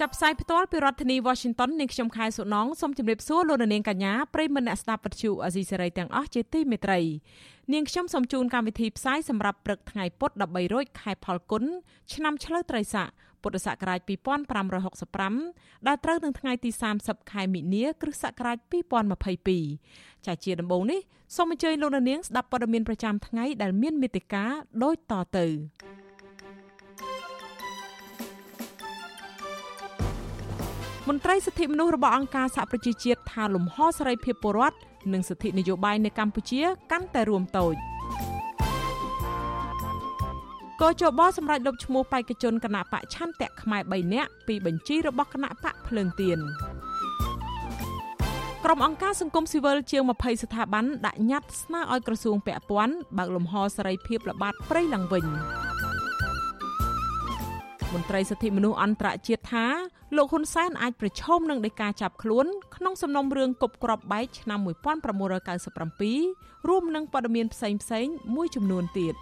ចាប់ផ្សាយផ្ទាល់ពីរដ្ឋធានី Washington នាងខ្ញុំខែសុណងសូមជម្រាបសួរលោកនាងកញ្ញាប្រិយមិត្តអ្នកស្ដាប់វិទ្យុអាស៊ីសេរីទាំងអស់ជាទីមេត្រីនាងខ្ញុំសូមជូនកម្មវិធីផ្សាយសម្រាប់ព្រឹកថ្ងៃពុធ13រោចខែផលគុណឆ្នាំឆ្លូវត្រីស័កពុទ្ធសករាជ2565ដែលត្រូវនឹងថ្ងៃទី30ខែមិនិនាគ្រិស្តសករាជ2022ចាជាដំបូងនេះសូមអញ្ជើញលោកនាងស្ដាប់ព័ត៌មានប្រចាំថ្ងៃដែលមានមេត្តាដូចតទៅ មន្ត្រីសិទ្ធិមនុស្សរបស់អង្គការសហប្រជាជាតិថាលំហសេរីភាពពលរដ្ឋនិងសិទ្ធិនយោបាយនៅកម្ពុជាកាន់តែរួមតូចកោជបសម្រាប់លុបឈ្មោះបេក្ខជនគណៈបកឆន្ទៈខ្មែរ3នាក់ពីបញ្ជីរបស់គណៈបកភ្លើងទៀនក្រុមអង្គការសង្គមស៊ីវិលជាង20ស្ថាប័នដាក់ញត្តិស្នើឲ្យក្រសួងពាក់ព័ន្ធបើកលំហសេរីភាពល្បាតព្រៃឡើងវិញ មន្ត្រីសិទ្ធិមនុស្សអន្តរជាតិថាលោកហ៊ុនសែនអាចប្រឈមនឹងដីកាចាប់ខ្លួនក្នុងសំណុំរឿងគប់ក្របបែកឆ្នាំ1997រួមនឹងព័ត៌មានផ្សេងផ្សេងមួយចំនួនទៀត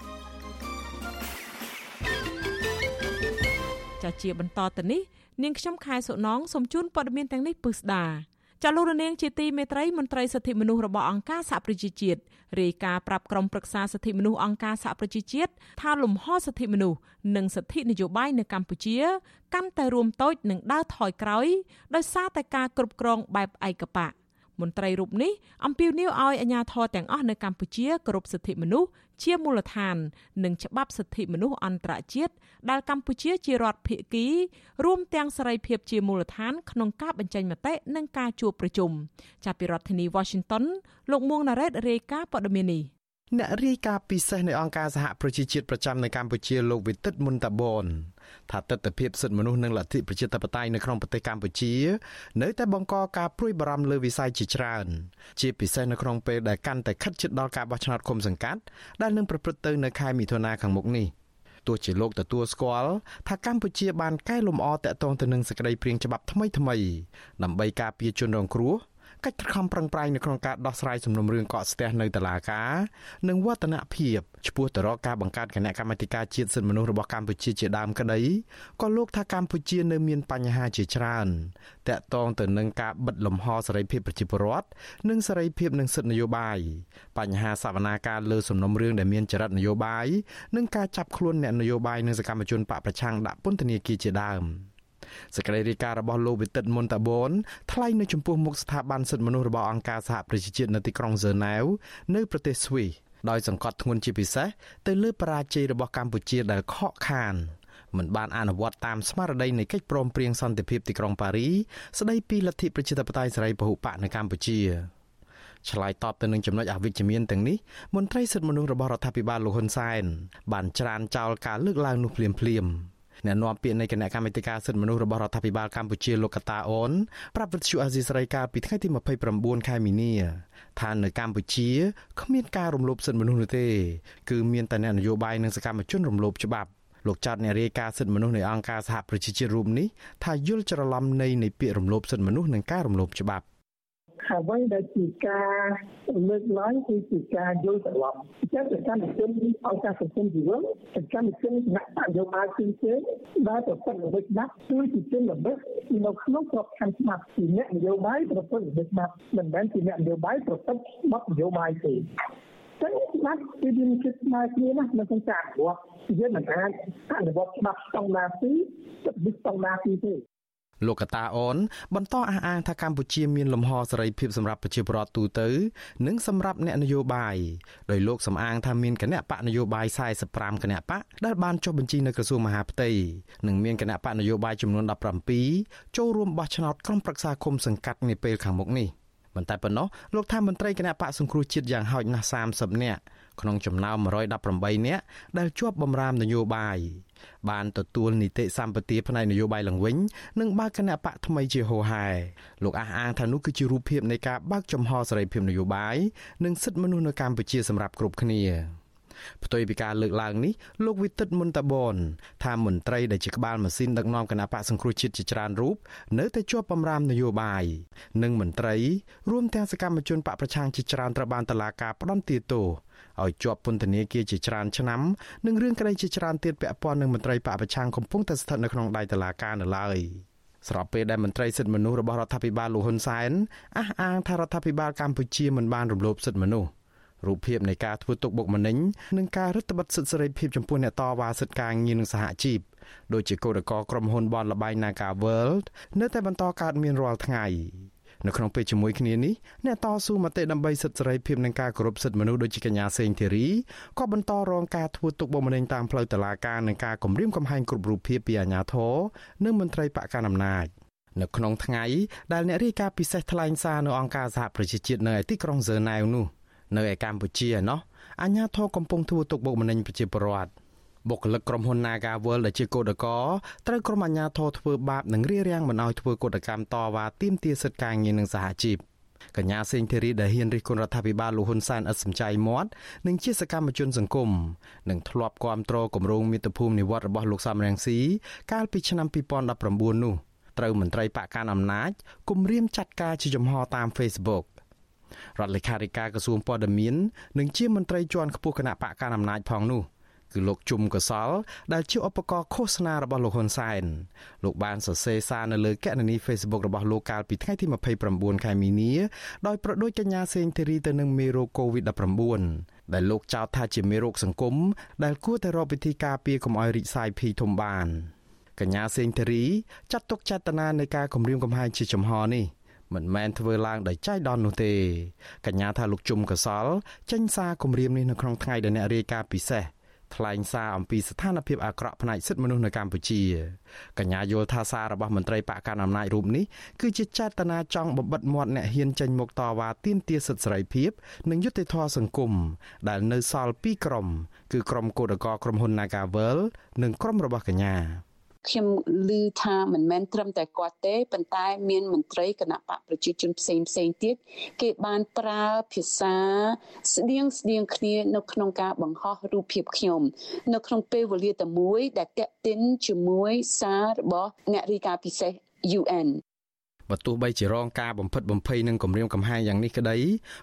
ចាជាបន្តទៅនេះនាងខ្ញុំខែសុណងសូមជូនព័ត៌មានទាំងនេះពឹស្ដា ចាលោករនាងជាទីមេត្រីមន្ត្រីសិទ្ធិមនុស្សរបស់អង្គការសហប្រជាជាតិរាយការណ៍ប្រាប់ក្រុមប្រឹក្សាសិទ្ធិមនុស្សអង្គការសហប្រជាជាតិថាលំហសិទ្ធិមនុស្សនិងសិទ្ធិនយោបាយនៅកម្ពុជាកាន់តែរួមតូចនិងដើរថយក្រោយដោយសារតែការគ្រប់គ្រងបែបឯកបកមន្ត្រីរូបនេះអំពាវនាវឲ្យអាជ្ញាធរទាំងអស់នៅកម្ពុជាគោរពសិទ្ធិមនុស្ស ជាមូលដ្ឋាន និងច្បាប់សិទ្ធិមនុស្សអន្តរជាតិដែលកម្ពុជាជារដ្ឋភាគីរួមទាំងសេរីភាពជាមូលដ្ឋាន ក្នុងការបញ្ចេញមតិនិងការជួបប្រជុំចាប់ពីរដ្ឋធានី Washington លោកមួងណារ៉េតរាយការណ៍ព័ត៌មាននេះអ្នករាយការណ៍ពិសេសនៃអង្គការសហប្រជាជាតិប្រចាំនៅកម្ពុជាលោកវិទិតមុនតាបន ថាទស្សនវិជ្ជាសិទ្ធិមនុស្សនិងលទ្ធិប្រជាធិបតេយ្យនៅក្នុងប្រទេសកម្ពុជា នៅតែបង្កការព្រួយបារម្ភលើវិស័យជាច្រើន ជាពិសេសនៅក្នុងពេលដែលកាន់តែខិតជិតដល់ការបោះឆ្នោតឃុំសង្កាត់ដែលនឹងប្រព្រឹត្តទៅនៅខែមិថុនាខាងមុខនេះទោះជាលោកទទួលស្គាល់ថាកម្ពុជាបានកែលម្អតាក់ទងទៅនឹងសេចក្តីព្រាងច្បាប់ថ្មីថ្មីដើម្បីការពារជនរងគ្រោះ កិច្ចខំប្រឹងប្រែងនៅក្នុងការដោះស្រាយសំណុំរឿងកកស្ទះនៅតុលាការនិងវឌ្ឍនភាពឆ្ពោះទៅរកការបង្កើតគណៈកម្មាធិការជាតិសិទ្ធិមនុស្សរបស់កម្ពុជាជាដើមក្តីក៏លោកថាកម្ពុជានៅមានបញ្ហាជាច្រើនតាក់ទងទៅនឹងការបិទលំហសេរីភាពប្រជាពលរដ្ឋនិងសេរីភាពនិងសិទ្ធិនយោបាយបញ្ហាសវនាការលើសំណុំរឿងដែលមានចរិតនយោបាយនិងការចាប់ខ្លួនអ្នកនយោបាយនិងសកម្មជនបកប្រឆាំងដាក់ពន្ធនាគារជាដើម។ សេចក្តីរាយការណ៍របស់លោកវិទិតមុនតាបូនថ្លែងនៅចំពោះមុខស្ថាប័នសិទ្ធិមនុស្សរបស់អង្គការសហប្រជាជាតិនៅទីក្រុងហ្សឺណែវនៅប្រទេសស្វីសដោយសង្កត់ធ្ងន់ជាពិសេសទៅលើបរាជ័យរបស់កម្ពុជាដែលខកខានមិនបានអនុវត្តតាមស្មារតីនៃកិច្ចព្រមព្រៀងសន្តិភាពទីក្រុងប៉ារីស្តីពីលទ្ធិប្រជាធិបតេយ្យសេរីពហុបកនៅកម្ពុជាឆ្លើយតបទៅនឹងចំណុចអវិជ្ជមានទាំងនេះមន្ត្រីសិទ្ធិមនុស្សរបស់រដ្ឋាភិបាលលោកហ៊ុនសែនបានច្រានចោលការលើកឡើងនោះភ្លាមៗ អ្នកនាំពាក្យនៃគណៈកម្មាធិការសិទ្ធិមនុស្សរបស់រដ្ឋាភិបាលកម្ពុជាលោកកតាអូនប្រាប់វិទ្យុអាស៊ីសេរីកាលពីថ្ងៃទី29ខែមីនាថានៅកម្ពុជាគ្មានការរំលោភសិទ្ធិមនុស្សនោះទេ គឺមានតែអ្នកនយោបាយនិងសកម្មជនរំលោភច្បាប់លោកចាត់អ្នករាយការណ៍សិទ្ធិមនុស្សនៃអង្គការសហប្រជាជាតិរូបនេះថាយល់ច្រឡំនៃនៃពាក្យរំលោភសិទ្ធិមនុស្សនិងការរំលោភច្បាប់ អ្វីដែលជាការលើកឡើងគឺជាការយល់ច្រឡំអញ្ចឹងសកម្មជនអង្គការសង្គមស៊ីវិលសកម្មជនគណៈបកយោបាយផ្សេងផ្សេងដែលប្រព្រឹត្តល្បិចច្បាប់គឺជាជនល្បិចនៅក្នុងក្របខ័ណ្ឌច្បាប់ជាអ្នកនយោបាយប្រព្រឹត្តល្បិចច្បាប់មិនមែនជាអ្នកនយោបាយប្រព្រឹត្តបទនយោបាយទេចឹងច្បាប់គឺមានចិត្តស្មើគ្នាណានៅក្នុងការអនុវត្តយើងមិនអាចអនុវត្តច្បាប់ស្តង់ដារ2ទៅស្តង់ដារ2ទេ លោកកតាអូនបន្តអះអាងថាកម្ពុជាមានលំហសេរីភាពសម្រាប់ប្រជាពលរដ្ឋទូទៅ និងសម្រាប់អ្នកនយោបាយដោយលោកសំអាងថាមានគណៈបកនយោបាយ45គណៈបកដែលបានចុះបញ្ជីនៅក្រសួងមហាផ្ទៃនិងមានគណៈបកនយោបាយចំនួន17ចូលរួមបោះឆ្នោតក្រុមប្រឹក្សាគុំសង្កាត់នាពេលខាងមុខនេះមមិនតែប៉ុណ្ណោះលោកថាមន្ត្រីគណៈបកសង្គ្រោះជាតិយ៉ាងហោចណាស់30នាក់ ក្នុងចំណោម118នាក់ដែលជាប់បម្រាមនយោបាយបានទទួលនីតិសម្បទាផ្នែកនយោបាយឡើងវិញនិងបើកគណៈបកថ្មីជាហោហែលោកអះអាងថានោះគឺជារូបភាពនៃការបើកចំហសេរីភាពនយោបាយនិងសិទ្ធិមនុស្សនៅកម្ពុជាសម្រាប់គ្រប់គ្នាផ្ទុយពីការលើកឡើងនេះលោកវិទិតមុនតាបនថាមន្ត្រីដែលជាក្បាលម៉ាស៊ីនដឹកនាំគណៈបកសង្គ្រោះជាតិជាច្រើនរូបនៅតែជាប់បំរាមនយោបាយនិងមន្ត្រីរួមទាំងសកម្មជនបកប្រឆាំងជាច្រើនត្រូវបានតឡាការផ្ដន្ទាទោស ឲ្យជាប់ពន្ធនាគារជាច្រើនឆ្នាំនិងរឿងក្តីជាច្រើនទៀតពាក់ព័ន្ធនឹងមន្ត្រីបកប្រឆាំងកំពុងតែស្ថិតនៅក្នុងដៃតុលាការនៅឡើយស្របពេលដែលមន្ត្រីសិទ្ធិមនុស្សរបស់រដ្ឋាភិបាលលោកហ៊ុនសែនអះអាងថារដ្ឋាភិបាលកម្ពុជាមិនបានរំលោភសិទ្ធិមនុស្សរូបភាពនៃការធ្វើទុកបុកម្នេញនិងការរឹតបន្តឹងសិទ្ធិសេរីភាពចំពោះអ្នកតវ៉ាសិទ្ធិការងារនិងសហជីពដូចជាកោដកក្រុមហ៊ុនបនលបៃ Naga World នៅតែបន្តកើតមានរាល់ថ្ងៃ នៅក្នុងពេលជាមួយគ្នានេះអ្នកតស៊ូមតិដើម្បីសិទ្ធិសេរីភាពនិងការគោរពសិទ្ធិមនុស្សដូចជាកញ្ញាសេងធីរីក៏បន្តរងការធ្វើទុកបុកម្នេញតាមផ្លូវតុលាការនិងការគំរាមកំហែងគ្រប់រូបភាពពីអាជ្ញាធរនិងមន្ត្រីបកកណ្ដាលអំណាចនៅក្នុងថ្ងៃដែលអ្នករាយការណ៍ពិសេសថ្លែងសារនៅអង្គការសហប្រជាជាតិនៅឯទីក្រុងហ្សឺណែវនោះនៅឯកម្ពុជាឯណោះអាញាធរកំពុងធ្វើទុកបុកម្នេញប្រជាពលរដ្ឋ បុគ្គលិកក្រុមហ៊ុន Naga World ដែលជាកោដកត្រូវក្រុមអាជ្ញាធរធ្វើបាបនិងរារាំងមិនឲ្យធ្វើកោតកម្មតវ៉ាទាមទារសិទ្ធិការងារនិងសហជីពកញ្ញាសេងធីរីដែលហ៊ានរិះគន់រដ្ឋាភិបាលលោកហ៊ុនសែនឥតសំចៃមាត់និងជាសកម្មជនសង្គមនិងធ្លាប់គាំទ្រគម្រោងមាតុភូមិនិវត្តរបស់លោកសំរងស៊ីកាលពីឆ្នាំ2019នោះត្រូវមន្ត្រីបកកាន់អំណាចគំរាមចាត់ការជាចំហតាម Facebook រដ្ឋលេខាធិការក្រសួងព័ត៌មាន និងជាមន្ត្រីជាន់ខ្ពស់គណៈបកកណ្ដាលអំណាចផងនោះ គឺលោកជុំកសល ដែលជាឧបករណ៍ឃោសនារបស់លោកហ៊ុនសែនលោកបានសរសេរសារនៅលើកណនី Facebook របស់លោកកាលពីថ្ងៃទី29ខែមីនាដោយប្រដូចកញ្ញាសេងធីរីទៅនឹងមេរោគ COVID-19 ដែលលោកចោទថាជាមេរោគសង្គមដែលគួរតែរកវិធីការពារកុំឲ្យរីកសាយភីធំបានកញ្ញាសេងធីរីចាត់ទុកចេតនានៃការគម្រាមកំហែងជាចំហនេះមិនមែនធ្វើឡើងដោយចៃដន្យនោះទេកញ្ញាថាលោកជុំកសលចេញសារគម្រាមនេះនៅក្នុងថ្ងៃដែលអ្នករាយការណ៍ពិសេស ថ្លែងសារអំពីស្ថានភាពអាក្រក់ផ្នែកសិទ្ធិមនុស្សនៅកម្ពុជាកញ្ញាយល់ថាសាររបស់មន្ត្រីបកកណ្ដាលអំណាចរូបនេះគឺជាចេតនាចង់បំបិតមាត់អ្នកហ៊ានចេញមុខតវ៉ាទាមទារសិទ្ធិសេរីភាព និងយុត្តិធម៌សង្គមដែលនៅសល់ពីរក្រុមគឺក្រុមកោតក្រក្រុមហ៊ុន Nagavel និងក្រុមរបស់កញ្ញា ខ្ញុំឮថាមិនមែនត្រឹមតែគាត់ទេប៉ុន្តែមានមន្ត្រីគណៈបកប្រជាជនផ្សេងផ្សេងទៀតគេបានប្រើភាសាស្តៀងស្តៀងគ្នានៅក្នុងការបង្ហោះរូបភាពខ្ញុំ នៅក្នុងពេលវេលាតែមួយដែលតេតិនជាមួយសាររបស់អ្នករាយការណ៍ពិសេស UN បើទោះបីជារងការបំផិតបំភ័យនិងគំរាមកំហែងយ៉ាងនេះក្តី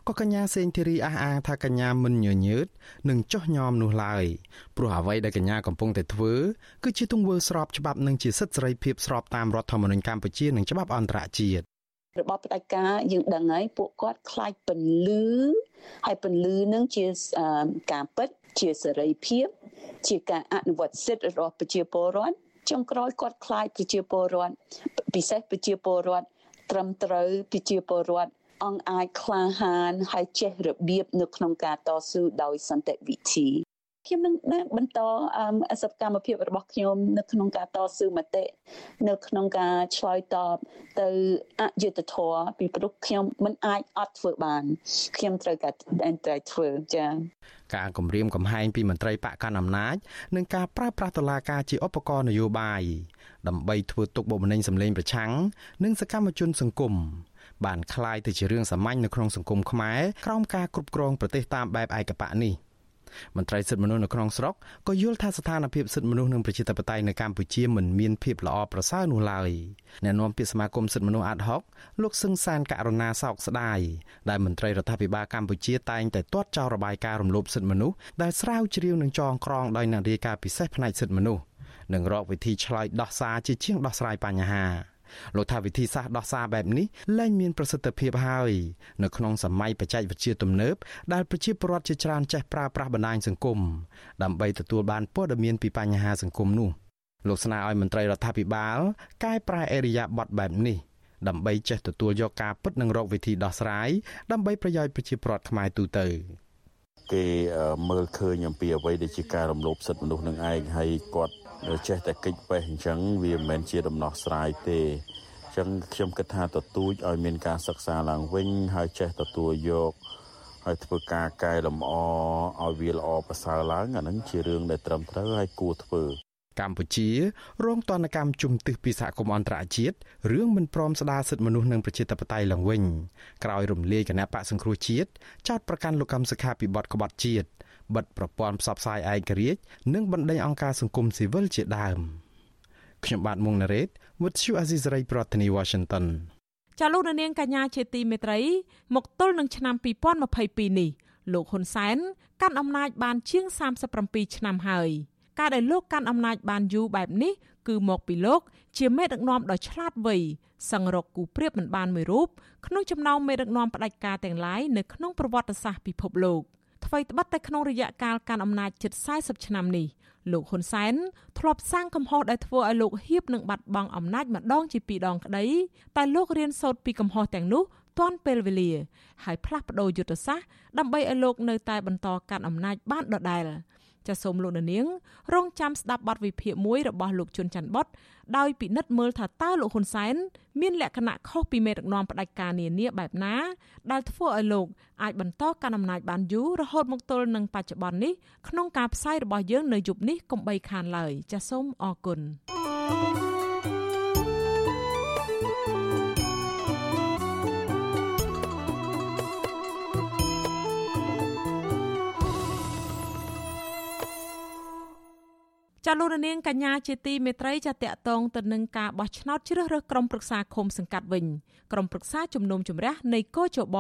ក៏កញ្ញាសេងធីរីអះអាងថាកញ្ញាមិនញញើតនិងចោះញោមនោះឡើយព្រោះអ្វីដែលកញ្ញាកំពុងតែធ្វើគឺជាទង្វើស្របច្បាប់និងជាសិទ្ធិសេរីភាពស្របតាមរដ្ឋធម្មនុញ្ញកម្ពុជានិងច្បាប់អន្តរជាតិរបបផ្ដាច់ការយើងដឹងហើយពួកគាត់ខ្លាចពន្លឺហើយពន្លឺនឹងជាការពិតជាសេរីភាព ជាការអនុវត្តសិទ្ធិរបស់ប្រជាពលរដ្ឋ ចុងក្រោយគាត់ខ្លាចប្រជាពលរដ្ឋពិសេសប្រជាពលរដ្ឋត្រឹមត្រូវប្រជាពលរដ្ឋអង្គអាចក្លាហានហើយចេះរបៀបនៅក្នុងការតស៊ូដោយសន្តិវិធី ខ្ញុំនឹងបន្តសកម្មភាពរបស់ខ្ញុំនៅក្នុងការតស៊ូមតិនៅក្នុងការឆ្លើយតបទៅអយុត្តិធម៌ពីព្រោះខ្ញុំមិនអាចអត់ធ្វើបានខ្ញុំត្រូវការតែធ្វើចា៎ការគម្រាមកំហែងពីមន្ត្រីបកកណ្ដាលអំណាចនិងការប្រើប្រាស់តុលាការជាឧបករណ៍នយោបាយដើម្បីធ្វើទុកបុកម្នេញសម្លេងប្រឆាំងនិងសកម្មជនសង្គមបានคล้ายទៅជារឿងសាមញ្ញនៅក្នុងសង្គមខ្មែរក្រោមការគ្រប់គ្រងប្រទេសតាមបែបឯកបៈនេះ។ មន្ត្រីសិទ្ធិមនុស្សនៅក្នុងស្រុកក៏យល់ថាស្ថានភាពសិទ្ធិមនុស្សនិងប្រជាធិបតេយ្យនៅកម្ពុជាមិនមានភាពល្អប្រសើរនោះឡើយអ្នកនាំពាក្យសមាគមសិទ្ធិមនុស្សអាត់ហុកលោកសឹងសានករណាសោកស្ដាយដែលមន្ត្រីរដ្ឋាភិបាលកម្ពុជាតែងតែទាត់ចោលរបាយការណ៍រំលោភសិទ្ធិមនុស្សដែលស្រាវជ្រាវនិងចងក្រងដោយអ្នករាយការណ៍ពិសេសផ្នែកសិទ្ធិមនុស្សនិងរកវិធីឆ្លើយដោះសារជាជាងដោះស្រាយបញ្ហា លោកថាវិធីសាស្ត្រដោះសារបែបនេះលែងមានប្រសិទ្ធភាពហើយនៅក្នុងសម័យបច្ចេកវិទ្យាទំនើបដែលប្រជាពលរដ្ឋជាច្រើនចេះប្រើប្រាស់បណ្ដាញសង្គមដើម្បីទទួលបានព័ត៌មានពីបញ្ហាសង្គមនោះលោកស្នើឲ្យមន្ត្រីរដ្ឋាភិបាលកែប្រែអេរិយាប័ត្របែបនេះដើម្បីចេះទទួលយកការពិតនិងរកវិធីដោះស្រាយដើម្បីប្រយោជន៍ប្រជាពលរដ្ឋខ្មែរទូទៅគេមើលឃើញអំពីអ្វីដែលជាការរំលោភសិទ្ធិមនុស្សនឹងឯងហើយគាត់ ចេះតែកិច្ចបេះអញ្ចឹងវាមិនមែនជាដំណោះស្រាយទេចឹងខ្ញុំគិតថាទទូចឲ្យមានការសិក្សាឡើងវិញហើយចេះទទួលយកហើយធ្វើការកែលម្អឲ្យវាល្អប្រសើរឡើងអានឹងជារឿងដែលត្រឹមត្រូវហើយគួរធ្វើកម្ពុជារងទណ្ឌកម្មជំទឹះពីសហគមន៍អន្តរជាតិរឿងមិនព្រមស្ដារសិទ្ធិមនុស្សនិងប្រជាធិបតេយ្យឡើងវិញក្រោយរំលាយគណៈបកសង្គ្រោះជាតិចោទប្រកាន់លោកកម្មសខាពីបទក្បត់ជាតិ បិទប្រព័ន្ធផ្សព្វផ្សាយឯករាជ្យនិងបណ្ដេញអង្គការសង្គមស៊ីវិលជាដើមខ្ញុំបាទមុងណារ៉េត With you Aziz Ray ប្រធានាទី Washington ចាលោកនាងកញ្ញាជាទីមេត្រី មកទល់នឹងឆ្នាំ2022នេះលោកហ៊ុនសែនកាន់អំណាចបានជាង37ឆ្នាំហើយការដែលលោកកាន់អំណាចបានយូរបែបនេះគឺមកពីលោកជាមេដឹកនាំដ៏ឆ្លាតវៃសង្រកគូប្រៀបមិនបានមួយរូបក្នុងចំណោមមេដឹកនាំផ្ដាច់ការទាំងឡាយនៅក្នុងប្រវត្តិសាស្ត្រពិភពលោក អ្វីត្បិតតែក្នុងរយៈកាលកាន់អំណាចជិត40ឆ្នាំនេះលោកហ៊ុនសែនធ្លាប់សាងកំហុសដែលធ្វើឲ្យលោកហៀបនឹងបាត់បង់អំណាចម្ដងជាពីរដងក្តីតែលោករៀនសូត្រពីកំហុសទាំងនោះទាន់ពេលវេលា ហើយផ្លាស់ប្ដូរយុទ្ធសាស្ត្រដើម្បីឲ្យលោកនៅតែបន្តកាន់អំណាចបានដដែល ចាសសូមលោកនាង រងចាំស្ដាប់បទវិភាគមួយរបស់លោកជុនច័ន្ទបុតដោយពិនិត្យមើលថាតើលោកហ៊ុនសែនមានលក្ខណៈខុសពីមេដឹកនាំផ្ដាច់ការនានាបែបណា ដែលធ្វើឲ្យលោកអាចបន្តកាន់អំណាចបានយូររហូតមកទល់នឹងបច្ចុប្បន្ននេះក្នុងការផ្សាយរបស់យើងនៅយប់នេះកុំបីខានឡើយចាសសូមអរគុណ thank you ចាលោករនាងកញ្ញាជាទីមេត្រីចាតកតងទៅនឹងការបោះឆ្នោតជ្រើសរើសក្រុមប្រឹក្សាឃុំសង្កាត់វិញក្រុមប្រឹក្សាជំនុំជម្រះនៃកោជប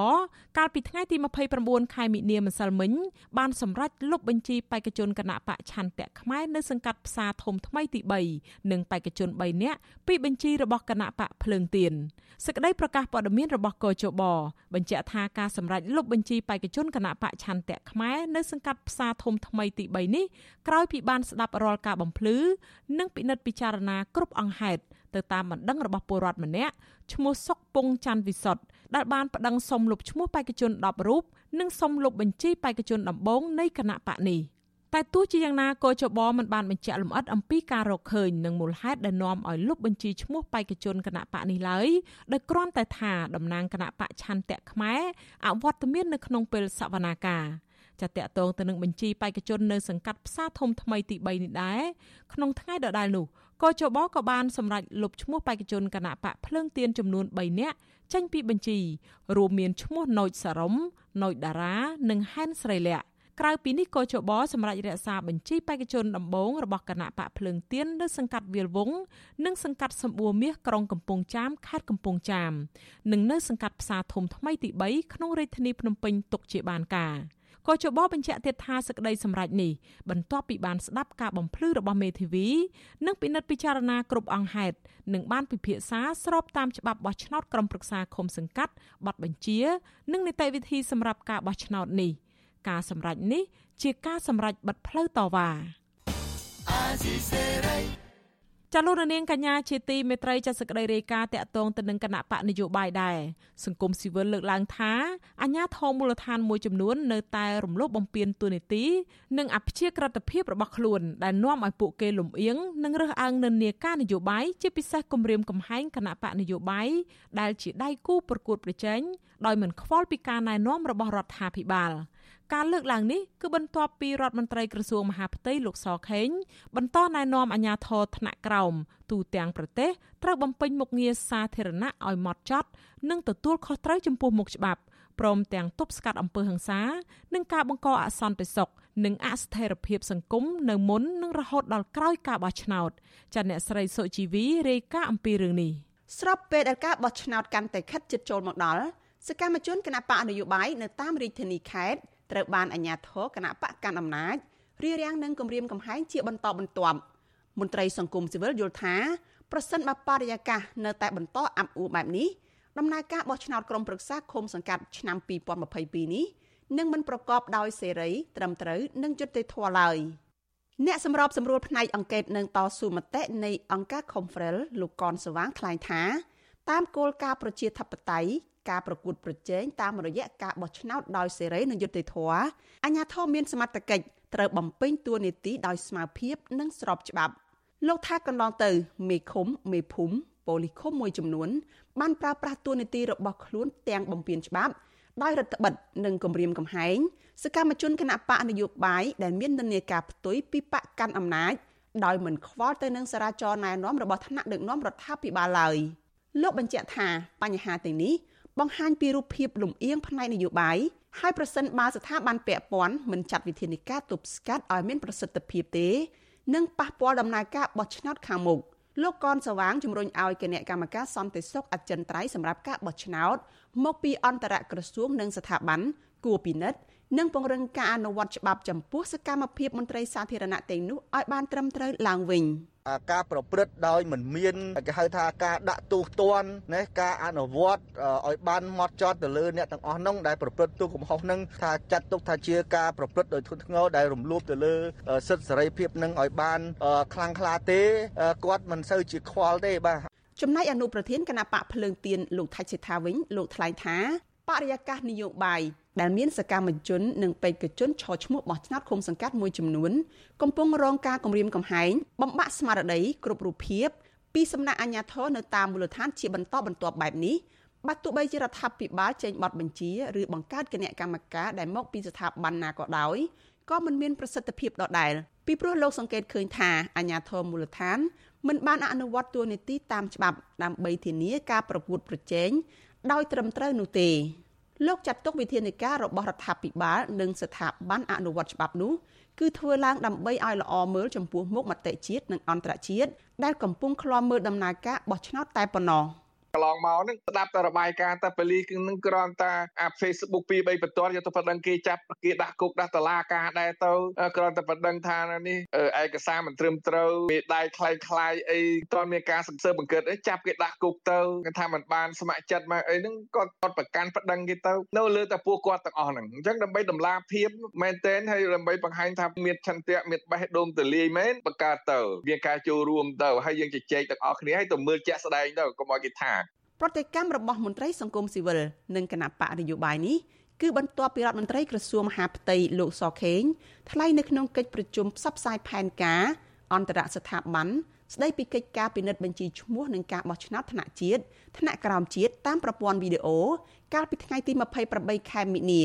កាលពីថ្ងៃទី29ខែមិនិនាម្សិលមិញបានសម្រេចលុបបញ្ជីបេក្ខជនគណៈបកឆន្ទៈខ្មែរនៅសង្កាត់ផ្សារធំថ្មីទី3និងបេក្ខជន3នាក់ពីបញ្ជីរបស់គណៈបកភ្លើងទៀនសេចក្តីប្រកាសព័ត៌មានរបស់កោជបបញ្ជាក់ថាការសម្រេចលុបបញ្ជីបេក្ខជនគណៈបកឆន្ទៈខ្មែរនៅសង្កាត់ផ្សារធំថ្មីទី3នេះក្រោយពីបានស្ដាប់រាល់ការបំភ្លឺនិងពិនិត្យពិចារណាគ្រប់អង្គហេតុទៅតាមបណ្ដឹងរបស់ពលរដ្ឋម្នាក់ឈ្មោះសុកពងច័ន្ទវិសុទ្ធដែលបានប្តឹងសុំលុបឈ្មោះបេក្ខជន10រូបនិងសុំលុបបញ្ជីបេក្ខជនដំបូងនៃគណៈបកនេះតែទោះជាយ៉ាងណាកោចបមិនបានបញ្ជាក់លម្អិតអំពីការរកឃើញនិងមូលហេតុដែលនាំឲ្យលុបបញ្ជីឈ្មោះបេក្ខជនគណៈបកនេះឡើយដោយគ្រាន់តែថាតំណាងគណៈបកឆន្ទៈខ្មែរអវត្តមាននៅក្នុងពេលសវនាការ ចាតកតងទៅនឹងបញ្ជីបេក្ខជននៅសង្កាត់ផ្សារធំថ្មីទី3នេះដែរក្នុងថ្ងៃដដែលនោះកជបក៏បានសម្រេចលុបឈ្មោះបេក្ខជនគណៈបកភ្លើងទៀនចំនួន3នាក់ចេញពីបញ្ជីរួមមានឈ្មោះណូចសារ៉ុមណូចតារា និងហែនស្រីលក្ខក្រៅពីនេះក៏ជបសម្រាប់រក្សាបញ្ជីបេក្ខជនដំបូងរបស់គណៈបកភ្លើងទៀននៅសង្កាត់វាលវងនិងសង្កាត់សម្បួរមាសក្រុងកំពង់ចាមខេត្តកំពង់ចាមនិងនៅសង្កាត់ផ្សារធំថ្មីទី3ក្នុងរាជធានីភ្នំពេញទុកជាបានការ។ ក៏ជបបញ្ជាក់ទៀតថាសេចក្តីសម្រេចនេះបន្ទាប់ពីបានស្ដាប់ការបំភ្លឺរបស់មេធាវី និងពិនិត្យពិចារណាគ្រប់អង្គហេតុនិងបានពិភាក្សាស្របតាមច្បាប់បោះឆ្នោតក្រុមប្រឹក្សាឃុំសង្កាត់ប័ណ្ណបញ្ជា និងនីតិវិធីសម្រាប់ការបោះឆ្នោតនេះការសម្រេចនេះជាការសម្រេចបិទផ្លូវតវ៉ាអាស៊ីសេរី ចាលោករនាងកញ្ញាជាទីមេត្រីចាសក្តីរាយការណ៍តាក់ទងទៅនឹងគណៈបកនយោបាយដែរសង្គមស៊ីវិលលើកឡើងថាអាញាធមមូលដ្ឋានមួយចំនួននៅតែរំលោភបំពានទូនីតិនិងអព្យាក្រឹតភាពរបស់ខ្លួនដែលនាំឲ្យពួកគេលំអៀងនិងរើសអើងនិន្នាការនយោបាយជាពិសេសគម្រាមកំហែងគណៈបកនយោបាយដែលជាដៃគូប្រកួតប្រជែងដោយមិនខ្វល់ពីការណែនាំរបស់រដ្ឋាភិបាល។ ការលើកឡើងនេះគឺបន្ទាប់ពីរដ្ឋមន្ត្រីក្រសួងមហាផ្ទៃលោកសខេងបន្តណែនាំអាជ្ញាធរថ្នាក់ក្រោមទូទាំងប្រទេសត្រូវបំពេញមុខងារសាធារណៈឲ្យម៉ត់ចត់ និងទទួលខុសត្រូវចំពោះមុខច្បាប់ព្រមទាំងទប់ស្កាត់អំពើហិង្សា និងការបង្កអសន្តិសុខនិងអស្ថិរភាពសង្គមនៅមុននិងរហូតដល់ក្រោយការបោះឆ្នោតចាអ្នកស្រីសុជីវីរាយការណ៍អំពីរឿងនេះស្របពេលដែលការបោះឆ្នោតកាន់តែខិតជិតចូលមកដល់សកម្មជនគណបកនយោបាយនៅតាមរាជធានីខេត្ត ត្រូវបានអាជ្ញាធរគណៈបកកាន់អំណាចរារាំងនិងគម្រាមកំហែងជាបន្តបន្ទាប់មន្ត្រីសង្គមស៊ីវិលយល់ថាប្រសិនបើបរិយាកាសនៅតែបន្តអាប់អួរបែបនេះដំណើរការបោះឆ្នោតក្រុមប្រឹក្សាឃុំសង្កាត់ឆ្នាំ2022នេះនឹងមិនប្រកបដោយសេរី ត្រឹមត្រូវនិងយុត្តិធម៌ឡើយអ្នកសម្របសម្រួលផ្នែកអង្កេតនឹងតស៊ូមតិនៃអង្គការ Confrel លោកកនសវាងថ្លែងថាតាមគោលការណ៍ប្រជាធិបតេយ្យ ការប្រកួតប្រជែងតាមរយៈការបោះឆ្នោតដោយសេរីនិងយុត្តិធម៌អាជ្ញាធរមានសមត្ថកិច្ចត្រូវបំពេញតួនាទីដោយស្មារភាពនិងស្របច្បាប់លោកថាកន្លងទៅ មេឃុំមេភូមិប៉ូលីសឃុំមួយចំនួន បានប្រើប្រាស់តួនាទីរបស់ខ្លួនទាំងបំពានច្បាប់ដោយរដ្ឋបិទនិងគម្រាមកំហែងសកម្មជនគណៈបកនយោបាយដែលមាននិន្នាការផ្ទុយពីបកកាន់អំណាចដោយមិនខ្វល់ទៅនឹងសារាចរណែនាំរបស់ថ្នាក់ដឹកនាំរដ្ឋាភិបាលឡើយលោកបញ្ជាក់ថាបញ្ហាទាំងនេះ បង្ហាញពីរូបភាពលំអៀងផ្នែកនយោបាយហើយប្រសិនបើស្ថាប័នពាក់ព័ន្ធមិនចាត់វិធានការទប់ស្កាត់ឲ្យមានប្រសិទ្ធភាពទេនឹងប៉ះពាល់ដំណើរការបោះឆ្នោតខាងមុខលោកកនសវាងជំរុញឲ្យគណៈកម្មការសន្តិសុខអចិន្ត្រៃយ៍សម្រាប់ការបោះឆ្នោតមកពីអន្តរក្រសួងនិងស្ថាប័នគួរពិនិត្យនិងពង្រឹងការអនុវត្តច្បាប់ចំពោះសកម្មភាពមន្ត្រីសាធារណៈទាំងនោះឲ្យបានត្រឹមត្រូវឡើងវិញ ការប្រព្រឹត្តដោយមិនមានគេហៅថាការដាក់ទោសទណ្ឌណាការអនុវត្តឲ្យបានម៉ត់ចត់ទៅលើអ្នកទាំងអស់នោះដែលប្រព្រឹត្តទោសកំហុសនឹងថាចាត់ទុកថាជាការប្រព្រឹត្តដោយធ្ងន់ធ្ងរដែលរំលោភទៅលើសិទ្ធិសេរីភាពនឹងឲ្យបានខ្លាំងក្លាទេគាត់មិនសូវជាខ្វល់ទេបាទចំណែកអនុប្រធានគណៈបកភ្លើងទៀនលោកថៃសិដ្ឋាវិញលោកថ្លែងថាបរិយាកាសនយោបាយ ដែលមានសកម្មជននិងបេក្ខជនឆោឈ្មោះបោះឆ្នោតឃុំសង្កាត់មួយចំនួនកំពុងរងការគំរាមកំហែងបំបាក់ស្មារតីគ្រប់រូបភាពពីសំណាក់អាជ្ញាធរនៅតាមមូលដ្ឋានជាបន្តបន្ទាប់បែបនេះបើទោះបីជារដ្ឋាភិបាលចេញបទបញ្ជាឬបង្កើតគណៈកម្មការដែលមកពីស្ថាប័នណាក៏ដោយក៏មិនមានប្រសិទ្ធភាពដដែលពីព្រោះលោកសង្កេតឃើញថាអាជ្ញាធរមូលដ្ឋានមិនបានអនុវត្តទួលនីតិតាមច្បាប់ដើម្បីធានាការប្រកួតប្រជែងដោយត្រឹមត្រូវនោះទេ លោកចាត់ទុកវិធានការរបស់រដ្ឋាភិបាលនិងស្ថាប័នអនុវត្តច្បាប់នោះគឺធ្វើឡើងដើម្បីឲ្យល្អមើលចំពោះមុខមតិជាតិនិងអន្តរជាតិដែលកំពុងឃ្លាំមើលដំណើរការបោះឆ្នោតតែប៉ុណ្ណោះ។ កន្លងមកហ្នឹងស្ដាប់តែរបាយការណ៍តែប៉ូលីសនឹងគ្រាន់តែអា Facebook 2 3បន្ទាត់យកទៅប៉ណ្ដឹងគេចាប់គេដាក់គុកដាក់តឡាការដែរទៅគ្រាន់តែប៉ណ្ដឹងថានេះឯកសារមិនត្រឹមត្រូវមេដៃคล้ายคล้ายអីតើមានការសង្សើបង្កើតអីចាប់គេដាក់គុកទៅគេថាមិនបានស្ម័គ្រចិត្តមកអីហ្នឹងគាត់គាត់ប្រកាន់ប៉ណ្ដឹងគេទៅនៅលើតែពួកគាត់ទាំងអស់ហ្នឹងអញ្ចឹងដើម្បីតម្លាភាពមែនតែនហើយដើម្បីបង្ហាញថាមានឆន្ទៈមានបេះដូងទលាយមែនបង្កើតទៅមានការចូលរួមទៅហើយយើងជជែកទាំងអស់គ្នាហើយទៅមើលជាក់ស្ដែងទៅកុំឲ្យគេថា ប្រតិកម្មរបស់មន្ត្រីសង្គមស៊ីវិលនិងគណៈបកនយោបាយនេះគឺបន្ទាប់ពីរដ្ឋមន្ត្រីក្រសួងមហាផ្ទៃលោកសខេងថ្លែងនៅក្នុងកិច្ចប្រជុំផ្សព្វផ្សាយផែនការអន្តរស្ថាប័នស្ដីពីកិច្ចការពិនិត្យបញ្ជីឈ្មោះនិងការបោះឆ្នោតថ្នាក់ជាតិថ្នាក់ក្រោមជាតិតាមប្រព័ន្ធវីដេអូកាលពីថ្ងៃទី28ខែមិនិនា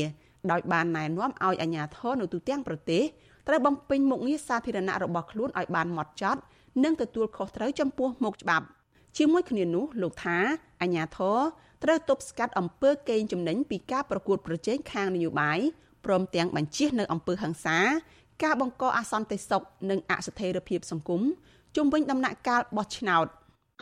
ដោយបានណែនាំឲ្យអាជ្ញាធរនៅទូទាំងប្រទេសត្រូវបំពេញមុខងារសាធារណៈរបស់ខ្លួនឲ្យបានហ្មត់ចត់និងទទួលខុសត្រូវចំពោះមុខច្បាប់ ជាមួយគ្នានោះលោកថាអញ្ញាធរត្រូវទប់ស្កាត់អំពើកេងចំណេញពីការប្រកួតប្រជែងខាងនយោបាយព្រមទាំងបញ្ជៀសនៅអំពើហិង្សាការបង្កអសន្តិសុខនិងអស្ថិរភាពសង្គមជុំវិញដំណាក់កាលបោះឆ្នោត។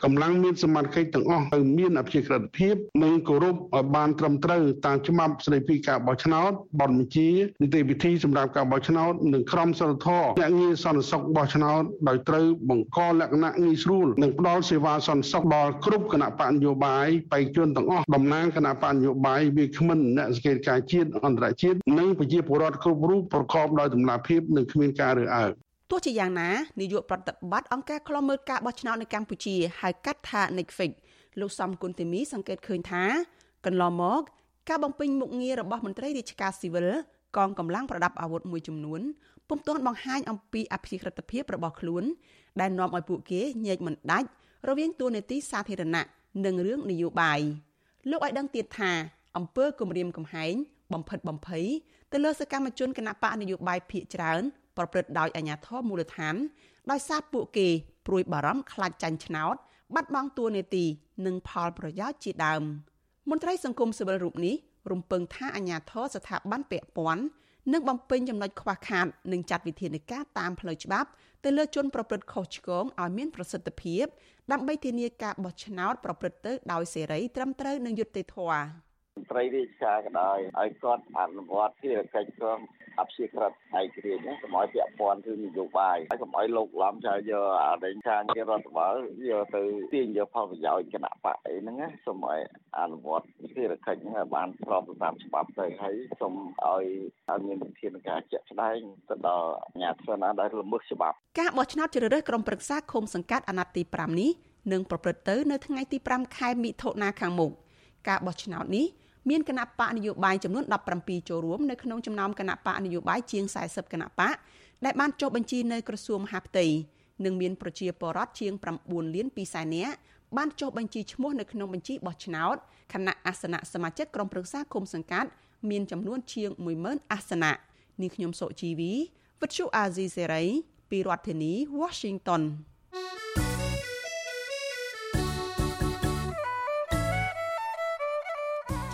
កម្លាំងមានសមត្ថកិច្ចទាំងអស់ត្រូវមានអព្យាក្រឹតភាពនិងគោរពឲ្យបានត្រឹមត្រូវតាមច្បាប់ស្តីពីការបោះឆ្នោតបទបញ្ជានីតិវិធីសម្រាប់ការបោះឆ្នោតនិងក្រមសីលធម៌អ្នកងារសន្តិសុខបោះឆ្នោតដោយត្រូវបង្កលក្ខណៈងាយស្រួលនិងផ្ដល់សេវាសន្តិសុខដល់គ្រប់គណៈបកនយោបាយបេក្ខជនទាំងអស់តំណាងគណៈបកនយោបាយវាគ្មិនអ្នកសង្កេតការជាតិអន្តរជាតិនិងប្រជាពលរដ្ឋគ្រប់រូបប្រកបដោយតម្លាភាពនិងគ្មានការរើសអើងទោះ ជាយ៉ាងណានាយកប្រតិបត្តិអង្គការឃ្លាំមើលការបោះឆ្នោតនៅកម្ពុជាហៅកាត់ថា NICFIX លោកសំគុណធីមីសង្កេតឃើញថាកន្លងមកការបំពេញមុខងាររបស់មន្ត្រីរាជការស៊ីវិលកងកម្លាំងប្រដាប់អាវុធមួយចំនួនពុំទាន់បង្ហាញអំពីអភិក្រិតភាពរបស់ខ្លួន ដែលនាំឲ្យពួកគេញែកមិនដាច់រវាងទួលនីតិសាធារណៈនិងរឿងនយោបាយលោកឲ្យដឹងទៀតថាអង្គើគម្រាមកំហែងបំផិតបំភ័យទៅលើសកម្មជនគណៈបកនយោបាយភៀកច្រើន ប្រព្រឹត្តដោយអាជ្ញាធរមូលដ្ឋានដោយសារពួកគេព្រួយបារម្ភខ្លាចចាញ់ឆ្នោត បាត់បង់តួនាទីនិងផលប្រយោជន៍ជាដើមមន្ត្រីសង្គមស៊ីវិលរូបនេះរំពឹងថាអាជ្ញាធរស្ថាប័នពាក់ព័ន្ធនឹងបំពេញចំណុចខ្វះខាតនិងចាត់វិធានការតាមផ្លូវច្បាប់ទៅលើជនប្រព្រឹត្តខុសឆ្គងឲ្យមានប្រសិទ្ធភាព ដើម្បីធានាការបោះឆ្នោតប្រព្រឹត្តទៅដោយសេរីត្រឹមត្រូវនិងយុត្តិធម៌ត្រីរាជការក៏ដោយឲ្យគាត់អនុវត្តភារកិច្ចក្រុម អព្យាក្រឹតឯករាជ្យណាកុំឲ្យពាក់ព័ន្ធគឺនយោបាយហើយកុំឲ្យលោកឡំចោលយកអតីតការងាររដ្ឋបាលយកទៅទាញយកផលប្រយោជន៍គណៈបកអីហ្នឹងណាសូមឲ្យអនុវត្តភារកិច្ចហ្នឹងឲ្យបានស្របតាមច្បាប់ទៅហើយសូមឲ្យឲ្យមានវិធានការជាក់ស្ដែងទៅដល់អាជ្ញាធរណាដែលល្មើសច្បាប់ការបោះឆ្នោតជ្រើសរើសក្រុមប្រឹក្សាឃុំសង្កាត់អាណត្តិទី5នេះនឹងប្រព្រឹត្តទៅនៅថ្ងៃទី5ខែមិថុនាខាងមុខការបោះឆ្នោតនេះ មានគណៈបកនយោបាយចំនួន17ចូលរួមនៅក្នុងចំណោមគណៈបកនយោបាយជាង40គណៈបកដែលបានចុះបញ្ជីនៅក្រសួងមហាផ្ទៃនិងមានប្រជាពលរដ្ឋជាង9លាន2សែននាក់បានចុះបញ្ជីឈ្មោះនៅក្នុងបញ្ជីបោះឆ្នោតគណៈអាសនៈសមាជិកក្រុមប្រឹក្សាគុំសង្កាត់មានចំនួនជាង10000អាសនៈនាងខ្ញុំសុជីវីវិទ្យុអាស៊ីសេរីពីរដ្ឋធានី Washington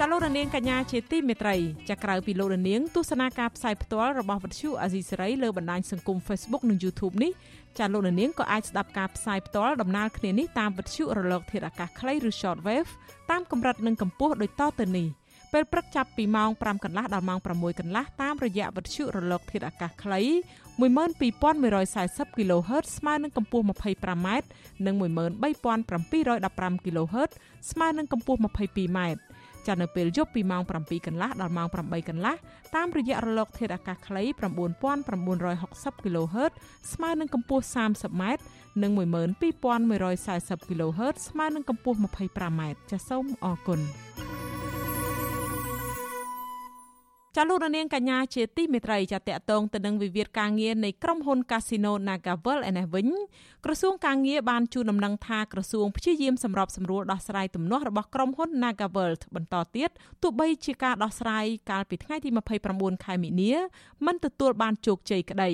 ចាលោករនាងកញ្ញាជាទីមេត្រីចាក្រៅពីលោករនាងទស្សនាការផ្សាយផ្ទាល់របស់វិទ្យុអាស៊ីសេរីលើបណ្ដាញសង្គម Facebook និង YouTube នេះចាលោករនាងក៏អាចស្ដាប់ការផ្សាយផ្ទាល់ដំណើរគ្នានេះតាមវិទ្យុរលកធាតុអាកាសខ្លីឬ Shortwave តាមកម្រិតនិងកម្ពស់ដូចតទៅនេះពេលព្រឹកចាប់ពីម៉ោង5កន្លះដល់ម៉ោង6កន្លះតាមរយៈវិទ្យុរលកធាតុអាកាសខ្លី12140 kHz ស្មើនឹងកម្ពស់ 25m និង13715 kHz ស្មើនឹងកម្ពស់ 22m ចានៅពេលយប់ពីម៉ោង7កន្លះដល់ម៉ោង8កន្លះតាមរយៈរលកធាតុអាកាសខ្លី9960 kHz ស្មើនឹងកម្ពស់ 30m និង12140 kHz ស្មើនឹងកម្ពស់ 25m ចាសសូមអរគុណ ចាលោករនាងកញ្ញាជាទីមេត្រីចាតកតងទៅនឹងវិវាទការងារនៃក្រុមហ៊ុន Casino Nagavel ឯនេះវិញក្រសួងការងារបានជូនដំណឹងថាក្រសួងព្យាយាមសម្របសម្រួលដោះស្រាយទំនាស់របស់ក្រុមហ៊ុន Nagavel បន្តទៀតទោះបីជាការដោះស្រាយកាលពីថ្ងៃទី29ខែមិនិនាមិនទទួលបានជោគជ័យក្តី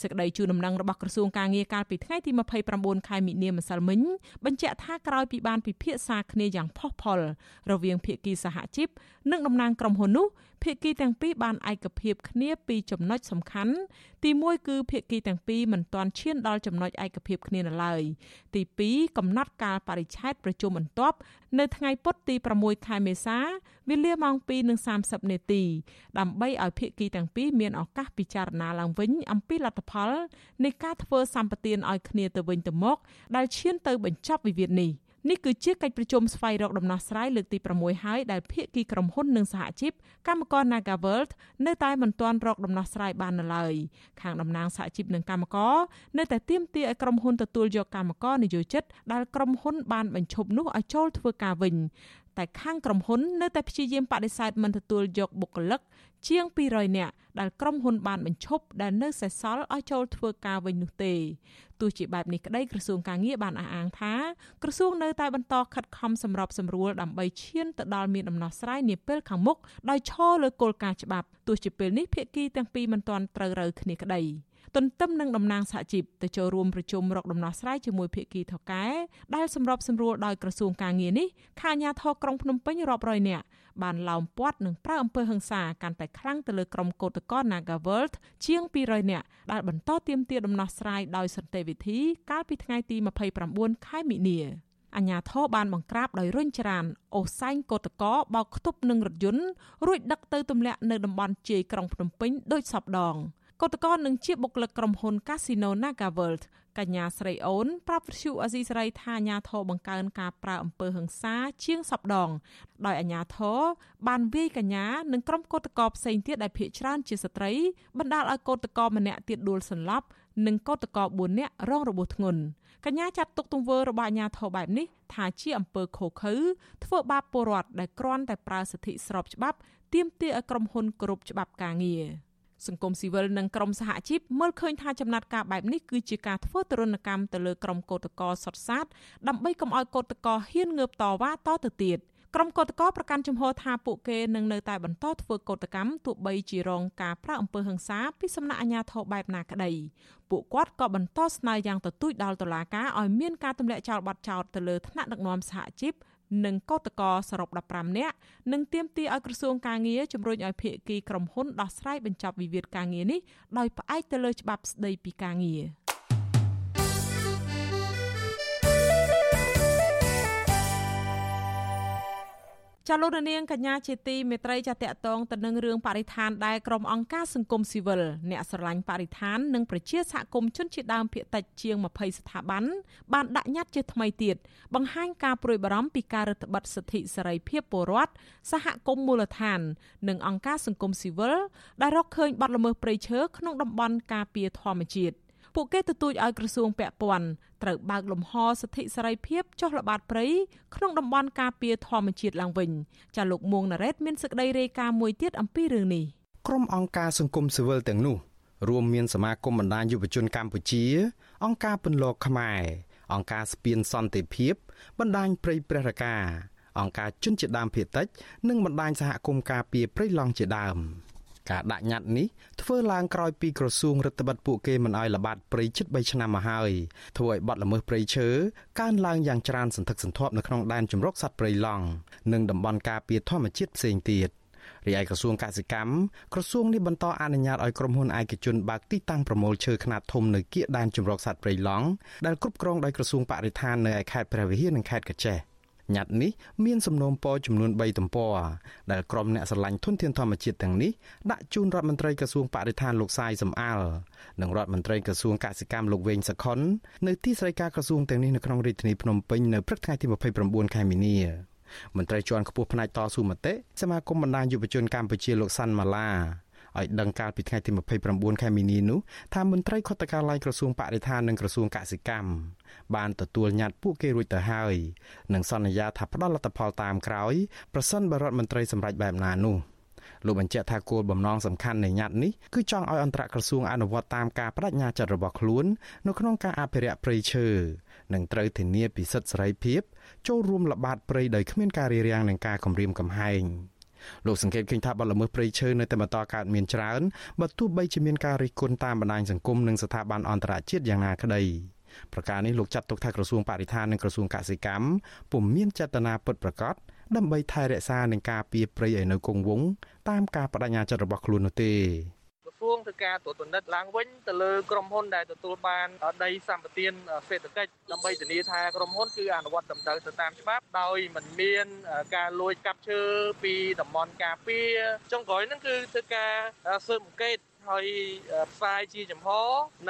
សេចក្តីជូនដំណឹងរបស់ក្រសួងការងារកាលពីថ្ងៃទី29ខែមិនិនាម្សិលមិញបញ្ជាក់ថាក្រោយពីបានពិភាក្សាគ្នាយ៉ាងផុសផុលរវាងភាគីសហជីពនិងតំណាងក្រុមហ៊ុននោះ ភាគីទាំងពីរបានឯកភាពគ្នាពីចំណុចសំខាន់ ទី1គឺភាគីទាំងពីរមិនទាន់ឈានដល់ចំណុចឯកភាពគ្នានៅឡើយទី2កំណត់កាលបរិច្ឆេទប្រជុំបន្ទាប់នៅថ្ងៃពុធទី6ខែមេសាវេលាម៉ោង2:30នាទីដើម្បីឲ្យភាគីទាំងពីរមានឱកាសពិចារណាឡើងវិញអំពីលទ្ធផលនៃការធ្វើសម្បទានឲ្យគ្នាទៅវិញទៅមក ដែលឈានទៅបញ្ចប់វិវាទនេះ។ នេះគឺជាកិច្ចប្រជុំស្វែងរកដំណោះស្រាយលើកទី6ហើយដែលភាគីក្រុមហ៊ុននិងសហជីពកម្មករ Nagaworld នៅតែមិនទាន់រកដំណោះស្រាយបាននៅឡើយខាងតំណាងសហជីពនិងកម្មករនៅតែទាមទារឲ្យក្រុមហ៊ុនទទួលយកកម្មករនិយោជិតដែលក្រុមហ៊ុនបានបញ្ឈប់នោះឲ្យចូលធ្វើការវិញ តែខាងក្រុមហ៊ុននៅតែព្យាយាមបដិសេធមិនទទួលយកបុគ្គលិកជាង200នាក់ដែលក្រុមហ៊ុនបានបញ្ឈប់ដែលនៅសេសសល់ឲ្យចូលធ្វើការវិញនោះទេទោះជាបែបនេះក្តីក្រសួងការងារបានអះអាងថាក្រសួងនៅតែបន្តខិតខំសម្របសម្រួលដើម្បីឈានទៅដល់មានដំណោះស្រាយនាពេលខាងមុខដោយឈរលើគោលការណ៍ច្បាប់ទោះជាពេលនេះភាគីទាំងពីរមិនទាន់ត្រូវរើគ្នាក្តី ទន្ទឹមនឹងតំណាងសហជីពទៅចូលរួមប្រជុំរកដំណោះស្រាយជាមួយភាគីថកែដែលសម្របសម្រួលដោយក្រសួងការងារនេះខាអាញាធរក្រុងភ្នំពេញរាប់រយនាក់បានឡោមព័ទ្ធនិងប្រើអំពើហិង្សាកាន់តែខ្លាំងទៅលើក្រុមកោតក្រ Nagaworld ជាង200នាក់ដែលបន្តទាមទារដំណោះស្រាយដោយសន្តិវិធីកាលពីថ្ងៃទី29ខែមិនិនាអញ្ញាធរបានបង្ក្រាបដោយរុញច្រានអូសែងកោតកោបោកខ្ទប់នឹងរថយន្តរួចដឹកទៅទម្លាក់នៅតំបន់ជ័យក្រុងភ្នំពេញដូចសពដង កោតកោនឹងជាបុគ្គលិកក្រុមហ៊ុន Casino Nagaworld កញ្ញាស្រីអូនប្រាប់វិទ្យុអេស៊ីស្រីថាអាញាធរបង្កើនការប្រើអំពើហិង្សាជាងសពដង ដោយអាញាធរបានវាយកញ្ញានិងក្រុមកោតក្រផ្សេងទៀតដែលភ័យច្រើនជាស្ត្រីបណ្ដាលឲ្យកោតក្រម្នាក់ទៀតដួលសន្លប់និងកោតក្រ4នាក់រងរបួសធ្ងន់កញ្ញាចាត់ទុកទង្វើរបស់អាញាធរបែបនេះថាជាអំពើខុសខើធ្វើបាបពលរដ្ឋដែលគ្រាន់តែប្រើសិទ្ធិស្របច្បាប់ទាមទារឲ្យក្រុមហ៊ុនគោរពច្បាប់ការងារ។ សង្គមស៊ីវិលនិងក្រមសហជីពមើលឃើញថាចំណាត់ការបែបនេះគឺជាការធ្វើទរណកម្មទៅលើក្រមកោតកលសុតសាតដើម្បីកុំឲ្យកោតកលហ៊ានងើបតវ៉ាតទៅទៀតក្រុមកោតក្រប្រកាន់ជំហរថាពួកគេនឹងនៅតែបន្តធ្វើកោតកម្មទោះបីជារងការប្រាអំពើហិង្សាពីសំណាក់អាជ្ញាធរបែបណាក្តីពួកគាត់ក៏បន្តស្នើយ៉ាងទទូចដល់តុលាការឲ្យមានការទម្លាក់ចោលបទចោទទៅលើថ្នាក់ដឹកនាំសហជីព និងកោតកសរុប15នាក់និងទាមទារឲ្យក្រសួងការងារជំរុញឲ្យភាគីក្រុមហ៊ុនដោះស្រាយបញ្ចប់វិវាទការងារនេះដោយផ្អែកទៅលើច្បាប់ស្តីពីការងារ។ ចាលោករនាងកញ្ញាជាទីមេត្រីចាតកតងទៅនឹងរឿងបរិស្ថានដែលក្រុមអង្គការសង្គមស៊ីវិលអ្នកស្រឡាញ់បរិស្ថាននិងប្រជាសហគមន៍ជនជាតិដើមភាគតិចជាង20ស្ថាប័នបានដាក់ញត្តិជាថ្មីទៀតបង្ហាញការព្រួយបារម្ភពីការរឹតបន្តឹងសិទ្ធិសេរីភាពពលរដ្ឋសហគមន៍មូលដ្ឋាន និងអង្គការសង្គមស៊ីវិលដែលរកឃើញបាត់ល្មើសព្រៃឈើក្នុងតំបន់ការពារធម្មជាតិ ពួកគេទទូចឲ្យក្រសួងពាក់ព័ន្ធត្រូវបើកលំហសិទ្ធិសេរីភាពចុះល្បាតព្រៃក្នុងតំបន់ការពារធម្មជាតិឡើងវិញចាលោកមួងណារ៉េតមានសេចក្តីរាយការណ៍មួយទៀតអំពីរឿងនេះក្រុមអង្គការសង្គមស៊ីវិលទាំងនោះរួមមានសមាគមបណ្ដាញយុវជនកម្ពុជា អង្គការពន្លកខ្មែរអង្គការស្ពានសន្តិភាពបណ្ដាញព្រៃព្រះរកាអង្គការជនជាតិដើមភាគតិច និងបណ្ដាញសហគមន៍ការពារព្រៃឡង់ជាដើម ការដាក់ញត្តិនេះធ្វើឡើងក្រោយពីក្រសួងរដ្ឋបិតពួកគេមិនអោយល្បាតព្រៃជិត3ឆ្នាំមកហើយធ្វើឲ្យបាត់ល្មើសព្រៃឈើកើនឡើងយ៉ាងច្រើនសន្ធឹកសន្ធាប់នៅក្នុងដែនជម្រកសត្វព្រៃឡង់និងតំបន់ការពារធម្មជាតិផ្សេងទៀតរីឯក្រសួងកសិកម្មក្រសួងនេះបន្តអនុញ្ញាតឲ្យក្រុមហ៊ុនឯកជនបើកទីតាំងប្រមូលឈើខ្នាតធំនៅគៀកដែនជម្រកសត្វព្រៃឡង់ដែលគ្រប់គ្រងដោយក្រសួងបរិស្ថាននៅឯខេត្តព្រះវិហារនិងខេត្តកញ្ចេះ ញត្តិនេះមានសំណូមពរចំនួន3ទំព័រដែលក្រុមអ្នកស្រឡាញ់ធនធានធម្មជាតិទាំងនេះដាក់ជូនរដ្ឋមន្ត្រីក្រសួងបរិស្ថានលោកសាយសំអាលនិងរដ្ឋមន្ត្រីក្រសួងកសិកម្មលោកវែងសខុននៅទីស្តីការក្រសួងទាំងនេះនៅក្នុងរាជធានីភ្នំពេញនៅព្រឹកថ្ងៃទី29ខែមីនាមន្ត្រីជាន់ខ្ពស់ផ្នែកតស៊ូមតិសមាគមបណ្ដាញយុវជនកម្ពុជាលោកសាន់ម៉ាឡាឲ្យដឹងកាលពីថ្ងៃទី29ខែមីនានោះថាមន្ត្រីខុទ្ទកាល័យក្រសួងបរិស្ថាននិងក្រសួងកសិកម្ម បានទទួលញត្តិពួកគេរួចទៅហើយនិងសន្យាថាផ្ដល់លទ្ធផលតាមក្រោយប្រសិនបរដ្ឋមន្ត្រីសម្រេចបែបណានោះលោកបញ្ជាក់ថាគោលបំណងសំខាន់នៃញត្តិនេះគឺចង់ឲ្យអន្តរក្រសួងអនុវត្តតាមការបដិញ្ញាចិត្តរបស់ខ្លួននៅក្នុងការអភិរក្សព្រៃឈើនិងត្រូវធានាពីសិទ្ធិសេរីភាពចូលរួមល្បាតព្រៃដោយគ្មានការរារាំងនិងការគំរាមកំហែងលោកសង្កេតឃើញថាបទល្មើសព្រៃឈើនៅតែបន្តកើតមានច្រើនបើទោះបីជាមានការរិះគន់តាមបណ្ដាញសង្គមនិងស្ថាប័នអន្តរជាតិយ៉ាងណាក្តី ប្រការនេះលោកចាត់ទុកថាក្រសួងបរិស្ថាននិងក្រសួងកសិកម្មពុំមានចេតនាពិតប្រាកដដើម្បីថែរក្សានិងការពារព្រៃឲ្យនៅគង់វង្សតាមការបដិញ្ញាចិត្តរបស់ខ្លួននោះទេសួងធ្វើការត្រួតពិនិត្យឡើងវិញទៅលើក្រុមហ៊ុនដែលទទួលបានដីសម្បត្តិសេដ្ឋកិច្ចដើម្បីធានាថាក្រុមហ៊ុនគឺអនុវត្តត្រឹមត្រូវទៅតាមច្បាប់ដោយមិនមានការលួចកាប់ឈើពីតំបន់ការពារចុងក្រោយហ្នឹងគឺធ្វើការស៊ើបអង្កេត ហើយផ្សាយជាចំហ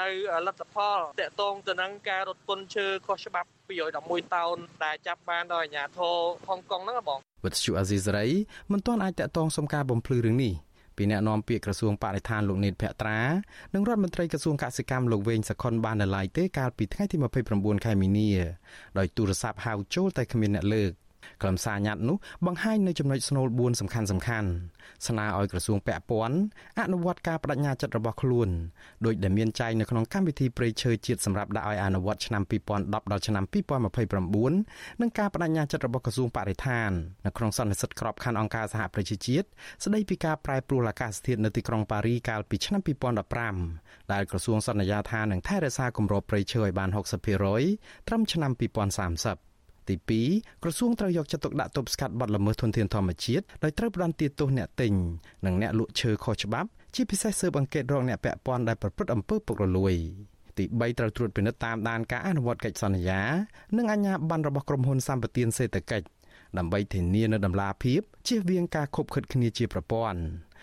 នៅលទ្ធផលតកតងទៅនឹងការរត់ពន្ធឈើខុសច្បាប់211តោនដែលចាប់បានដោយអាជ្ញាធរហុងកុងហ្នឹងបងវិទ្យុអាស៊ីសេរីមិនទាន់អាចតកតងសុំការបំភ្លឺរឿងនេះពីអ្នកនាំពាក្យក្រសួងបរិស្ថានលោកនេតភក្ត្រានិងរដ្ឋមន្ត្រីក្រសួងកសិកម្មលោកវែងសខុនបាននៅឡើយទេកាលពីថ្ងៃទី29ខែមីនាដោយទូរស័ព្ទហៅចូលតែគ្មានអ្នកលើក ខ្លឹមសារញត្តិនោះបង្ហាញនៅចំណុចស្នូល4សំខាន់សំខាន់ស្នើឲ្យក្រសួងពាក់ព័ន្ធអនុវត្តការបដិញ្ញាចិត្តរបស់ខ្លួនដោយដែលមានចែងនៅក្នុងកម្មវិធីព្រៃឈើជាតិសម្រាប់ដាក់ឲ្យអនុវត្តឆ្នាំ2010ដល់ឆ្នាំ2029និងការបដិញ្ញាចិត្តរបស់ក្រសួងបរិស្ថាននៅក្នុងសន្និសីទក្របខ័ណ្ឌអង្គការសហប្រជាជាតិស្ដីពីការប្រែប្រួលអាកាសធាតុនៅទីក្រុងប៉ារីកាលពីឆ្នាំ2015ដែលក្រសួងសន្យាថានឹងថែរក្សាគម្របព្រៃឈើឲ្យបាន60%ត្រឹមឆ្នាំ2030 ទី2ក្រសួងត្រូវយកចិត្តទុកដាក់ទប់ស្កាត់បទល្មើសធនធានធម្មជាតិដោយត្រូវផ្តន្ទាទោសអ្នកទិញនិងអ្នកលក់ឈើខុសច្បាប់ជាពិសេសស៊ើបអង្កេតរកអ្នកពាក់ព័ន្ធដែលប្រព្រឹត្តអំពើពុករលួយទី3ត្រូវត្រួតពិនិត្យតាមដានការអនុវត្តកិច្ចសន្យា និងអាជ្ញាប័ណ្ណរបស់ក្រុមហ៊ុនសម្បទានសេដ្ឋកិច្ចដើម្បីធានានូវដំណាភាពជៀសវាងការខុបខិតគ្នាជាប្រព័ន្ធ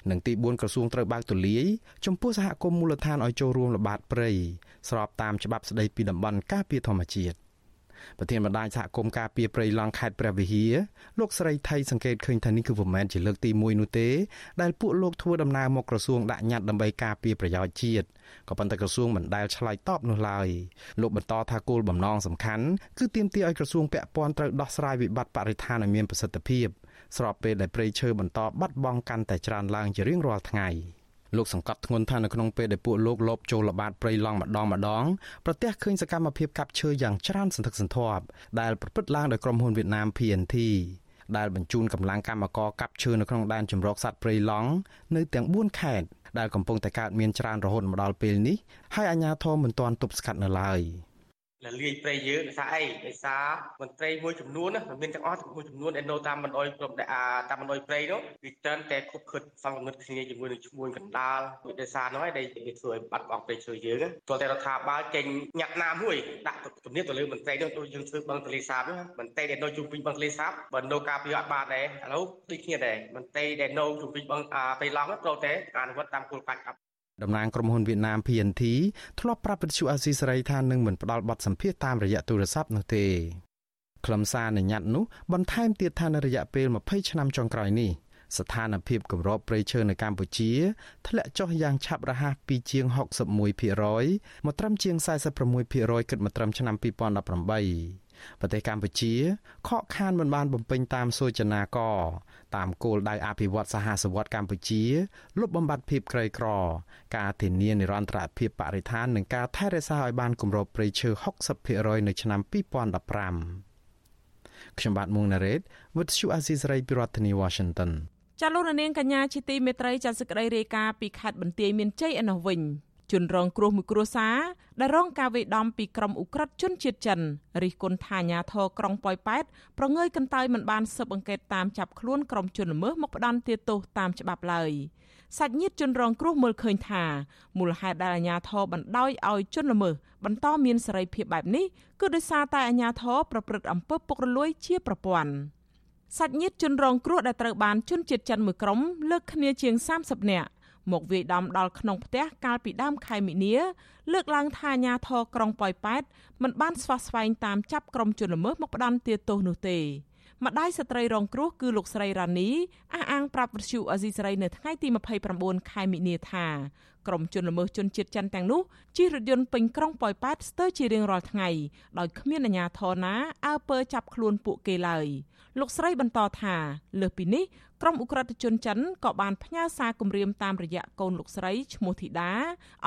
និងទី4ក្រសួងត្រូវបើកទូលាយចំពោះសហគមន៍មូលដ្ឋានឲ្យចូលរួមល្បាតព្រៃស្របតាមច្បាប់ស្តីពីតំបន់ការពារធម្មជាតិ ប្រធានបណ្ដាញសហគមន៍ការពារព្រៃឡង់ខេត្តព្រះវិហារលោកស្រីថៃសង្កេតឃើញថានេះគឺមិនមែនជាលើកទី1នោះទេដែលពួកលោកធ្វើដំណើរមកក្រសួងដាក់ញត្តិដើម្បីការពារប្រយោជន៍ជាតិក៏ប៉ុន្តែក្រសួងមិនដែលឆ្លើយតបនោះឡើយលោកបន្តថាគោលបំណងសំខាន់គឺទាមទារឲ្យក្រសួងពាក់ព័ន្ធត្រូវដោះស្រាយវិបត្តិបរិស្ថានឲ្យមានប្រសិទ្ធភាពស្របពេលដែលព្រៃឈើបន្តបាត់បង់កាន់តែច្រើនឡើងជារៀងរាល់ថ្ងៃ។ លោកសង្កត់ធ្ងន់ថានៅក្នុងពេលដែលពួកលោកលបចូលល្បាតព្រៃឡង់ម្ដងម្ដងប្រទះឃើញសកម្មភាពកាប់ឈើយ៉ាងច្រើនសន្ធឹកសន្ធាប់ដែលប្រព្រឹត្តឡើងដោយក្រុមហ៊ុនវៀតណាម PNT ដែលបញ្ជូនកម្លាំងកម្មករកាប់ឈើនៅក្នុងដែនជម្រកសត្វព្រៃឡង់នៅទាំង4ខេត្តដែលកំពុងតែកើតមានច្រើនរហូតមកដល់ពេលនេះហើយអាជ្ញាធរមិនទាន់ទប់ស្កាត់នៅឡើយ។ លលាយព្រៃយើងដោយសារអីដោយសារមន្ត្រីមួយចំនួនមិនមានទាំងអស់មួយចំនួនដែលនៅតាមបណ្ដោយព្រំដែតាមបណ្ដោយព្រៃនោះវាច្រើនតែគប់ខិតសង្កត់គ្នាជាមួយនឹងឈ្មួញកណ្ដាលដោយសារនោះឯងដែលវាធ្វើឲ្យបាត់បង់ព្រៃឈើយើងទោះតែរដ្ឋាភិបាលចេញញត្តិណាមួយដាក់ទំនៀមទៅលើមន្ត្រីនោះដូចយើងធ្វើបឹងទលេសាបនោះមន្ត្រីដែលនៅជុំវិញបឹងទលេសាបបើនៅការពារអត់បានដែរឥឡូវដូចគ្នាដែរមន្ត្រីដែលនៅជុំវិញបឹងព្រៃឡង់ត្រូវតែអនុវត្តតាមគោលការណ៍ តំណាងក្រុមហ៊ុនវៀតណាម PNT ធ្លាប់ប្រាប់វិទ្យុអាស៊ីសេរីថានឹងមិនផ្ដល់បទសម្ភាសតាមរយៈទូរស័ព្ទនោះទេខ្លឹមសារនៃញត្តិនោះបន្ថែមទៀតថានៅរយៈពេល20ឆ្នាំចុងក្រោយនេះស្ថានភាពគម្របព្រៃឈើនៅកម្ពុជា ធ្លាក់ចុះយ៉ាងឆាប់រហ័សពីជាង61%មកត្រឹមជាង46%គិតមកត្រឹមឆ្នាំ2018 ប្រទេសកម្ពុជាខកខានមិនបានបំពេញតាមសូចនាករ តាមគោលដៅអភិវឌ្ឍសហសវត្តកម្ពុជាលុបបំបាត់ភាពក្រីក្រ ការធានានិរន្តរភាពបរិស្ថាននិងការថែរក្សាឲ្យបានគម្របព្រៃឈើ60%នៅឆ្នាំ2015ខ្ញុំបាទមុងណារ៉េត With you Aziz Ray ពីរដ្ឋធានី Washington ចាលោកនាងកញ្ញាជាទីមេត្រីចាសសេចក្តីរាយការណ៍ពីខេត្តបន្ទាយមានជ័យឯនោះវិញ ជនរងគ្រោះមួយគ្រួសារដែលរងការវេដំពីក្រុមអ ுக ្រិតជនជាតិចិនរិះគន់ថាអាញាធរក្រុងប៉ោយប៉ែតប្រងើយកន្តើយមិនបានស៊ើបអង្កេតតាមចាប់ខ្លួនក្រុមជនល្មើសមកផ្ដន់ទោសតាមច្បាប់ឡើយសាច់ញាតិជនរងគ្រោះមើលឃើញថាមូលហេតុដែលអាញាធរបណ្ដោយឲ្យជនល្មើសបន្តមានសេរីភាពបែបនេះគឺដោយសារតែអាញាធរប្រព្រឹត្តអំពើពុករលួយជាប្រព័ន្ធសាច់ញាតិជនរងគ្រោះដែលត្រូវបានជនជាតិចិនមួយក្រុមលើកគ្នាជាង30នាក់ មកវាយដំដល់ក្នុងផ្ទះកាលពីដើមខែមិនិនាលើកឡើងថាអាញាធរក្រុងប៉ោយប៉ែតមិនបានស្វាស្វែងតាមចាប់ក្រុមជនល្មើសមកផ្ដន់ទាទោសនោះទេម្ដាយស្ត្រីរងគ្រោះគឺលោកស្រីរ៉ានីអះអាងប្រាប់វិទ្យុអេស៊ីស្រីនៅថ្ងៃទី29ខែមិនិនាថាក្រុមជនល្មើសជនជាតិចិនទាំងនោះជិះរថយន្តពេញក្រុងប៉ោយប៉ែតស្ទើរជារៀងរាល់ថ្ងៃដោយគ្មានអាជ្ញាធរណាអើពើចាប់ខ្លួនពួកគេឡើយលោកស្រីបន្តថាលើសពីនេះ ក្រុមអ ுக ្រិតជនចិនក៏បានផ្ញើសារគម្រាមតាមរយៈកូនលោកស្រីឈ្មោះធីតា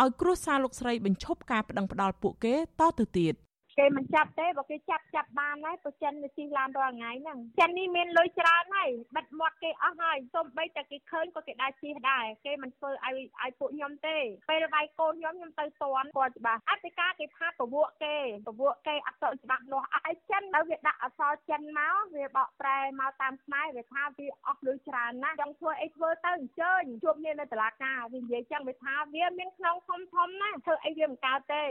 ឲ្យគ្រួសារលោកស្រីបញ្ឈប់ការប្តឹងផ្តល់ពួកគេតទៅទៀត គេមិនចាប់ទេបើគេចាប់ចាប់បានហើយព្រោះចិនវាជិះឡានរាល់ថ្ងៃហ្នឹងចិននេះមានលុយច្រើនហើយបិទមាត់គេអស់ហើយសូម្បីតែគេឃើញក៏គេដែរជិះដែរគេមិនធ្វើឲ្យឲ្យពួកខ្ញុំទេពេលវាយកូនខ្ញុំខ្ញុំទៅតន់គាត់ច្បាស់អតិកាគេថាប្រវក់គេប្រវក់គេអត់ទៅច្បាស់លាស់ឲ្យចិនទៅវាដាក់អសរចិនមកវាបកប្រែមកតាមខ្មែរវាថាវាអស់លុយច្រើនណាស់ចង់ធ្វើអីធ្វើទៅអញ្ជើញជួបគ្នានៅតុលាការវានិយាយចឹងវាថាវាមានក្នុងធំធំណាធ្វើអីវាមិនកើតទេ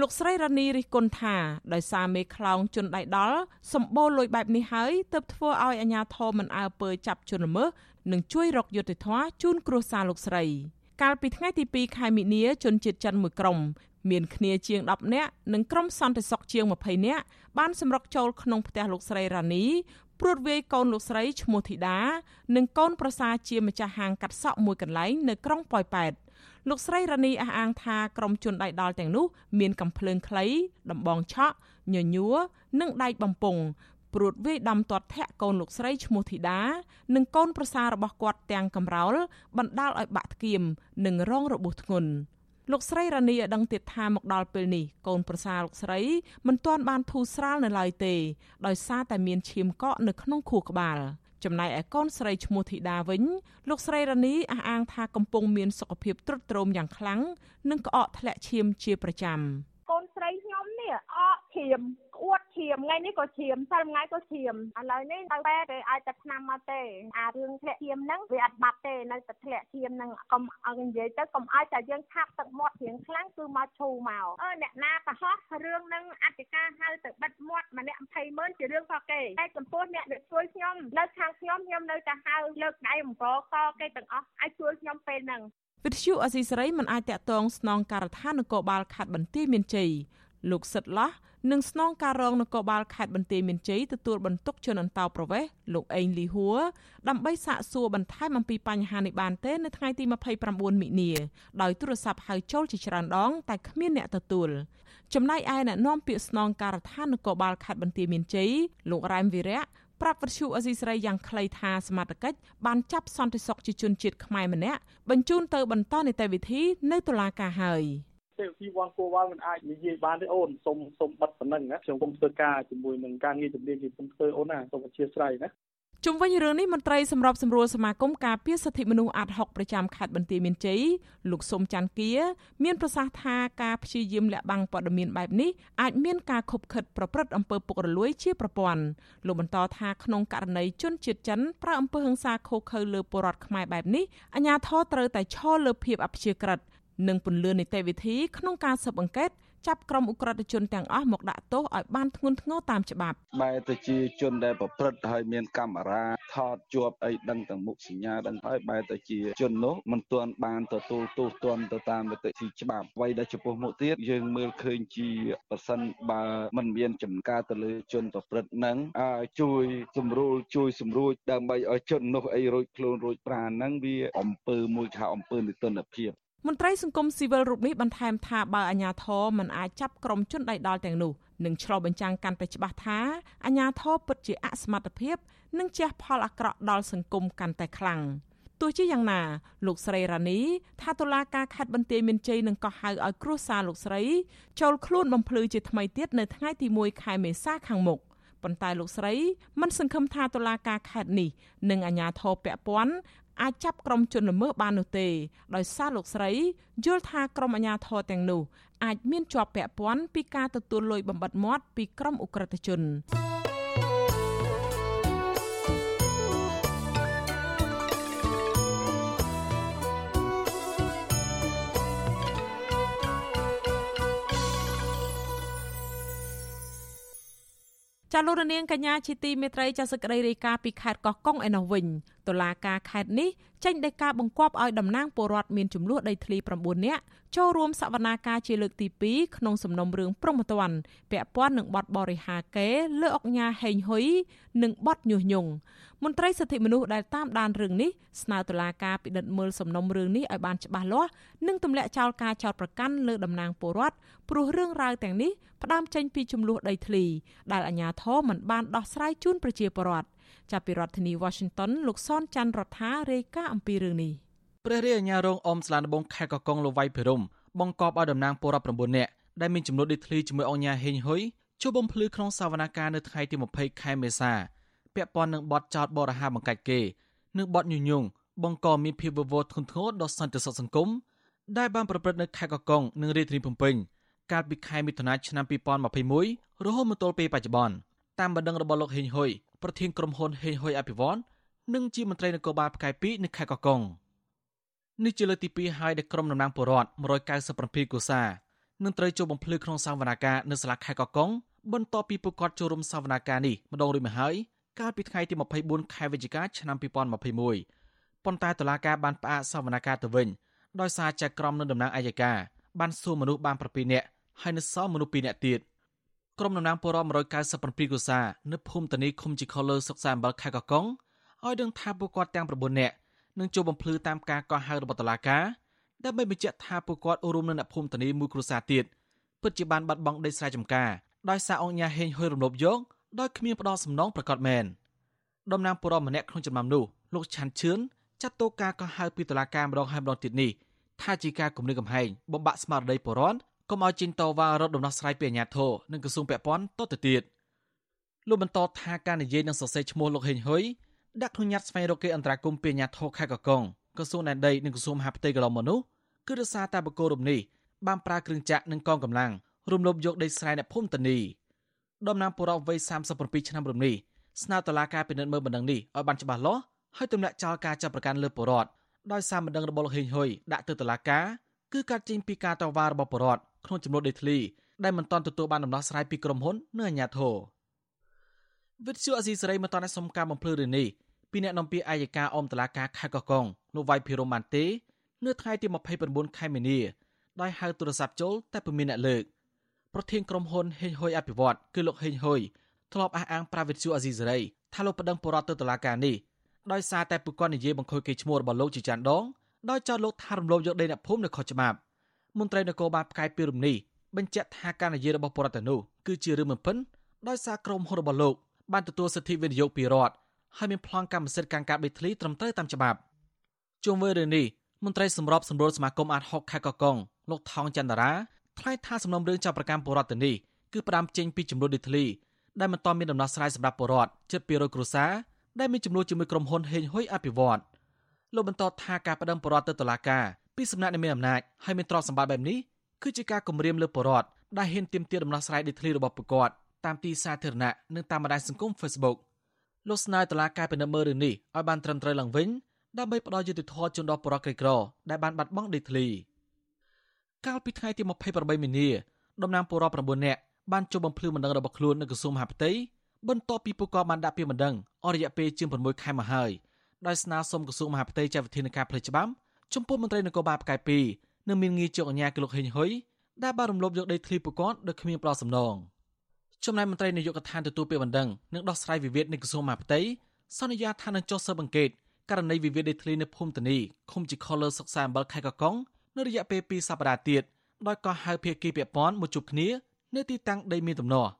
លោកស្រីរ៉ានីរិះគន់ថាដោយសារមេខ្លោងជន់ដៃដល់សម្បូរលុយបែបនេះហើយទើបធ្វើឲ្យអាជ្ញាធរមិនអើពើចាប់ជនល្មើសនិងជួយរកយុត្តិធម៌ជូនគ្រួសារលោកស្រី កាលពីថ្ងៃទី2ខែមិនិនាជនជាតិចិនមួយក្រុមមានគ្នាជាង10នាក់និងក្រុមសន្តិសុខជាង20នាក់បានសម្រុកចូលក្នុងផ្ទះលោកស្រីរ៉ានីព្រួតវាយកូនលោកស្រីឈ្មោះធីតានិងកូនប្រសាជាម្ចាស់ហាងកាត់សក់មួយកន្លែងនៅក្រុងប៉ោយប៉ែត លោកស្រីរ៉ានីអះអាងថាក្រុមជនដៃដល់ទាំងនោះមានកំភ្លើងខ្លីដំបងឆក់ញញួរនិងដែកបំពង់ព្រួតវាយដំទាត់ធាក់កូនលោកស្រីឈ្មោះធីតានិងកូនប្រសាររបស់គាត់ទាំងកំរោលបណ្ដាលឲ្យបាក់ធ្គាមនិងរងរបួសធ្ងន់លោកស្រីរ៉ានីឲ្យដឹងទៀតថាមកដល់ពេលនេះកូនប្រសារលោកស្រីមិនទាន់បានធូរស្រាលនៅឡើយទេដោយសារតែមានឈាមកកនៅក្នុងខួរក្បាល។ ចំណែកឯកូនស្រីឈ្មោះធីតាវិញលោកស្រីរ៉ានីអះអាងថាកំពុងមានសុខភាពទ្រុឌទ្រោមយ៉ាងខ្លាំងនិងក្អកធ្លាក់ឈាមជាប្រចាំកូនស្រីខ្ញុំនេះអក ឈាមក្អួតឈាមថ្ងៃនេះក៏ឈាមសិលថ្ងៃក៏ឈាមឥឡូវនេះទៅបែរគេឲ្យតែឆ្នាំមកទេអារឿងធ្លាក់ឈាមហ្នឹងវាអត់បាត់ទេនៅតែធ្លាក់ឈាមហ្នឹងកុំឲ្យនិយាយទៅកុំឲ្យតែយើងឆាប់ទឹកមាត់រៀងខ្លាំងគឺមកឈូមកអឺអ្នកណាប្រហោះរឿងហ្នឹងអធិការហៅទៅបិទមាត់ម្នាក់20ម៉ឺនជារឿងរបស់គេតែចំពោះអ្នកដែលជួយខ្ញុំនៅខាងខ្ញុំខ្ញុំនៅតែហៅលើកដៃអំបកគេទាំងអស់ឲ្យជួយខ្ញុំពេលហ្នឹងវិទ្យុអស៊ីសេរីមិនអាចតាក់ទងស្នងការដ្ឋាននគរបាលខេត្តបន្ទាយមានជ័យលោកសិតឡោះ និងស្នងការរងនគរបាលខេត្តបន្ទាយមានជ័យទទួលបន្ទុកជនអន្តោប្រវេសន៍លោកអេងលីហួរដើម្បីសាកសួរបន្ថែមអំពីបញ្ហានេះបានទេនៅថ្ងៃទី29មិនិនាដោយទូរស័ព្ទហៅចូលជាច្រើនដង តែគ្មានអ្នកទទួលចំណែកឯអ្នកនាំពាក្យស្នងការដ្ឋាននគរបាលខេត្តបន្ទាយមានជ័យលោករ៉ែមវីរៈប្រាប់វិទ្យុអេស៊ីស្រីយ៉ាងខ្លីថាសមត្ថកិច្ចបានចាប់សន្តិសុខជាជនជាតិខ្មែរម្នាក់បញ្ជូនទៅបន្តនីតិវិធីនៅតុលាការហើយ។ ទេវធីវ៉ាន់គួរវ៉ាល់មិនអាចនិយាយបានទេអូនសូមសូមបិទប៉ុណ្ណឹងណាខ្ញុំគុំធ្វើការជាមួយនឹងការងារជំនាញទីខ្ញុំធ្វើអូនណាសូមអធិស្ឋានណាជុំវិញរឿងនេះមន្ត្រីសម្របសម្រួលសមាគមការពារសិទ្ធិមនុស្សអាត់ហុកប្រចាំខេត្តបន្ទាយមានជ័យលោកសុំច័ន្ទគាមានប្រសាសន៍ថាការព្យាយាមលាក់បាំងព័ត៌មានបែបនេះអាចមានការខົບខិតប្រព្រឹត្តអំពើពុករលួយជាប្រព័ន្ធលោកបន្តថាក្នុងករណីជនជាតិចិនប្រើអំពើហិង្សាឃោរឃៅលើពលរដ្ឋខ្មែរបែបនេះអាជ្ញាធរត្រូវតែឈរលើភាពអព្យាក្រឹត និងពន្លឿននីតិវិធីក្នុងការស៊ើបអង្កេតចាប់ក្រុមអ ுக ្រិតជនទាំងអស់មកដាក់ទោសឲ្យបានធ្ងន់ធ្ងរតាមច្បាប់បែរទៅជាជនដែលប្រព្រឹត្តហើយមានកាមេរ៉ាថតជាប់អីដឹងទាំងមុខសញ្ញាដឹងហើយបែរទៅជាជននោះមិនទាន់បានទទួលទោសទណ្ឌទៅតាមនីតិវិធីច្បាប់អ្វីដែលចំពោះមុខទៀតយើងមើលឃើញជាប្រសិនបើមិនមានចំការទៅលើជនប្រព្រឹត្តនឹងជួយសម្រួលជួយសម្រួចដើម្បីឲ្យជននោះអីរួចខ្លួនរួចប្រាណហ្នឹងវាអំពើមួយខៅអំពើនិទនភាព មន្ត្រីសង្គមស៊ីវិលរូបនេះបន្ថែមថាបើអាជ្ញាធរមិនអាចចាប់ក្រុមជនដៃដល់ទាំងនោះនឹងឆ្លុះបញ្ចាំងកាន់តែច្បាស់ថាអាជ្ញាធរពិតជាអសមត្ថភាពនិងជះផលអាក្រក់ដល់សង្គមកាន់តែខ្លាំងទោះជាយ៉ាងណាលោកស្រីរ៉ានីថាតុលាការខេត្តបន្ទាយមានជ័យនឹងកោះហៅឲ្យគ្រួសារលោកស្រីចូលខ្លួនបំភ្លឺជាថ្មីទៀតនៅថ្ងៃទី1ខែមេសាខាងមុខប៉ុន្តែលោកស្រីមិនសង្ឃឹមថាតុលាការខេត្តនេះនិងអាជ្ញាធរពាក់ព័ន្ធ អាចចាប់ក្រុមជនល្មើសបាននោះទេដោយសារលោកស្រីយល់ថាក្រុមអាជ្ញាធរទាំងនោះអាចមានជាប់ពាក់ព័ន្ធពីការទទួលលុយបំបិតមាត់ពីក្រុមអ ுக ្រិតជនចាលោករនាងកញ្ញាជាទីមេត្រីចាសក្តីរាយការណ៍ពីខេត្តកោះកុងឯនោះវិញ តុលាការខេត្តនេះចេញដីកាបង្គាប់ឲ្យតំណាងពលរដ្ឋមានចំនួនដីធ្លី9នាក់ចូលរួមសវនាការជាលើកទី2ក្នុងសំណុំរឿងប្រមទ័នពាក់ព័ន្ធនឹងបទបរិហាកេលើអុកញ៉ាហេងហ៊ុយនិងបទញុះញង់មន្ត្រីសិទ្ធិមនុស្សដែលតាមដានរឿងនេះស្នើតុលាការពិនិត្យមើលសំណុំរឿងនេះឲ្យបានច្បាស់លាស់និងទម្លាក់ចោលការចោទប្រកាន់លើតំណាងពលរដ្ឋព្រោះរឿងរ៉ាវទាំងនេះផ្ដើមចេញពីចំនួនដីធ្លីដែលអាជ្ញាធរមិនបានដោះស្រាយជូនប្រជាពលរដ្ឋ ចាប់ពីរដ្ឋធានី Washington លោកសនច័ន្ទរដ្ឋារាយការណ៍អំពីរឿងនេះព្រះរាជអាជ្ញារងអមស្លានដបងខេត្តកកុងលវៃភិរមបង្កប់ឲ្យតំណាងពលរដ្ឋ9នាក់ដែលមានចំនួនដីធ្លីជាមួយអង្គការហេងហ៊ុយជួបបំភ្លឺក្នុងសវនកម្មនៅថ្ងៃទី20ខែមេសាពាក់ព័ន្ធនឹងបទចោទបរិហាបង្កាច់គេនិងបទញុយញងបង្កមានភាពវឹកវរធ្ងន់ធ្ងរដល់សន្តិសុខសង្គមដែលបានប្រព្រឹត្តនៅខេត្តកកុងនិងរាជធានីភ្នំពេញកាលពីខែមិថុនាឆ្នាំ2021រហូតមកទល់ពេលបច្ចុប្បន្នតាមបណ្ដឹងរបស់លោកហេងហ៊ុយ ប្រធានក្រុមហ៊ុនហេងហ៊ុយអភិវឌ្ឍនិងជាមន្ត្រីនគរបាលផ្កាយ2នៅខេត្តកកុងនេះជាលើកទី2ហើយដែលក្រុមតំណាងពលរដ្ឋ197កុសានឹងត្រូវចូលបំភ្លឺក្នុងសវនាការនៅសាលាខេត្តកកុងបន្ទាប់ពីពួកគាត់ចូលរួមសវនាការនេះម្ដងរួចមកហើយកាលពីថ្ងៃទី24ខែវិច្ឆិកាឆ្នាំ2021ប៉ុន្តែតុលាការបានផ្អាកសវនាការទៅវិញដោយសារចែកក្រុមនៅតំណាងអัยការបានសួរមនុស្សបាន7នាក់ហើយនៅសល់មនុស្ស2នាក់ទៀត ក្រុមតំណាងពលរដ្ឋ197កុសានៅភូមិតានីឃុំជីខលើសុកសាអំបលខេត្តកកុងឲ្យដឹងថាពួកគាត់ទាំង9នាក់នឹងចូលបំភ្លឺតាមការកោះហៅរបស់តុលាការដើម្បីបញ្ជាក់ថាពួកគាត់រួមនឹងអ្នកភូមិតានីមួយគ្រួសារទៀតពិតជាបានបាត់បង់ដីស្រែចម្ការដោយសារអង្គញាហេងហ៊ុយរំលោភយកដោយគ្មានផ្ដោតសំណងប្រកាសមែនតំណាងពលរដ្ឋម្នាក់ក្នុងចំណោមនោះលោកឆាន់ឈឿនចាត់តោការកោះហៅពីតុលាការម្ដងហើយម្ដងទៀតនេះថាជាការគំរាមកំហែងបំបាក់ស្មារតីពលរដ្ឋ កុំឲ្យចេញតវ៉ារត់ដំណោះស្រាយពីអាជ្ញាធរនិងក្រសួងពាក់ព័ន្ធតទៅទៀតលោកបន្តថាការនិយាយនឹងសរសេរឈ្មោះលោកហេងហ៊ុយដាក់ក្នុងញត្តិស្វែងរកគេអន្តរាគមន៍ពីអាជ្ញាធរខេត្តកកុងក្រសួងដែនដីនិងក្រសួងមហាផ្ទៃកន្លងមកនោះគឺរសារតែបកគោរមនេះបានប្រើគ្រឿងចាក់និងកងកម្លាំងរំលោភយកដីស្រែអ្នកភូមិតានីដំណាងបុរសវ័យ37ឆ្នាំរំនេះស្នើតុលាការពិនិត្យមើលបណ្ដឹងនេះឲ្យបានច្បាស់លាស់ហើយទម្លាក់ចោលការចាប់ប្រកាន់លើបុរដ្ឋដោយសារបណ្ដឹងរបស់លោកហេងហ៊ុយដាក់ទៅតុលាការគឺកាត់ចេញពីការតវ៉ារបស់បុរដ្ឋ ក្នុងចំនួនដីធ្លីដែលមិនទាន់ទទួលបានដំណោះស្រាយពីក្រុមហ៊ុននិងអាជ្ញាធរវិទ្យុអស៊ីសេរីមិនទាន់សុំការបំភ្លឺរឿងនេះពីអ្នកនាំពាក្យអាយកាអមតឡាការខេត្តកកុងលោកវ៉ៃភិរមបានទេនៅថ្ងៃទី29ខែមីនាដោយហៅទូរស័ព្ទចូលតែពុំមានអ្នកលើកប្រធានក្រុមហ៊ុនហេងហ៊ុយអភិវឌ្ឍគឺលោកហេងហ៊ុយធ្លាប់អះអាងប្រាវិទ្យុអាស៊ីសេរីថាលោកប្តឹងបរដ្ឋទៅតុលាការនេះដោយសារតែពួកគាត់និយាយបង្ខូចកេរ្តិ៍ឈ្មោះរបស់លោកជាចាន់ដងដោយចោទលោកថារំលោភយកដីអ្នកភូមិនៅខុសច្បាប់ មន្ត្រីនគរបាលផ្កាយពីរំនេះបញ្ជាក់ថាការនិយាយរបស់បរដ្ឋទៅនោះគឺជារឿងមិនពិនដោយសារក្រុមហ៊ុនរបស់លោកបានទទួលសិទ្ធិវិនិយោគពីរដ្ឋហើយមានប្លង់កម្មសិទ្ធិការការដីធ្លីត្រឹមត្រូវតាមច្បាប់ជុំវិញរឿងនេះមន្ត្រីសម្របសម្រួលសមាគមអាត60ខេត្តកកុងលោកថងចន្ទរាថ្លែងថាសំណុំរឿងចាប់ប្រកាន់បរដ្ឋទៅនេះគឺផ្ដើមចេញពីចំនួនដីធ្លីដែលមិនទាន់មានដំណោះស្រាយសម្រាប់បរដ្ឋជិត200គ្រួសារដែលមានចំនួនជាមួយក្រុមហ៊ុនហេងហ៊ុយអភិវឌ្ឍលោកបន្តថាការប្តឹងបរដ្ឋទៅតុលាការ ពីសំណាក់នៃមានអំណាចហើយមានទ្រព្យសម្បត្តិបែបនេះគឺជាការគំរាមលើបរដ្ឋដែលហ៊ានទាមទារដំណោះស្រាយដីធ្លីរបស់ពួកគាត់តាមទីសាធារណៈនិងតាមបណ្ដាញសង្គម Facebook លោកស្នើតុលាការពិនិត្យមើលរឿងនេះឲ្យបានត្រឹមត្រូវឡើងវិញដើម្បីផ្ដល់យុត្តិធម៌ជូនដល់ប្រជាក្រីក្រដែលបានបាត់បង់ដីធ្លីកាលពីថ្ងៃទី28មីនាតំណាងពលរដ្ឋ9នាក់បានជួបបំភ្លឺបណ្ដឹងរបស់ខ្លួននៅក្រសួងមហាផ្ទៃបន្ទាប់ពីពួកគាត់បានដាក់ពាក្យបណ្ដឹងអស់រយៈពេលជាង6ខែមកហើយដោយស្នើសុំក្រសួងមហាផ្ទៃចាត់វិធានការផ្លូវច្បាប់ ចំពោះមន្ត្រីនគរបាលផ្កាយ2និងមានងារជាប់អាជ្ញាគឺលោកហេងហ៊ុយដែលបានរំលោភយកដីធ្លីពួកគាត់ដោយគ្មានប្រោសសំណងចំណែកមន្ត្រីនាយកដ្ឋានទទួលពាក្យបណ្ដឹងនិងដោះស្រាយវិវាទនៃក្រសួងមហាផ្ទៃសន្យាថានឹងចុះស៊ើបអង្កេតករណីវិវាទដីធ្លីនៅភូមិតានីឃុំជីខលលើសុកសាអំបលខេត្តកកុងនៅរយៈពេល2សប្តាហ៍ទៀតដោយកោះហៅភាគីពាក់ព័ន្ធមកជួបគ្នានៅទីតាំងដីមានទំនាស់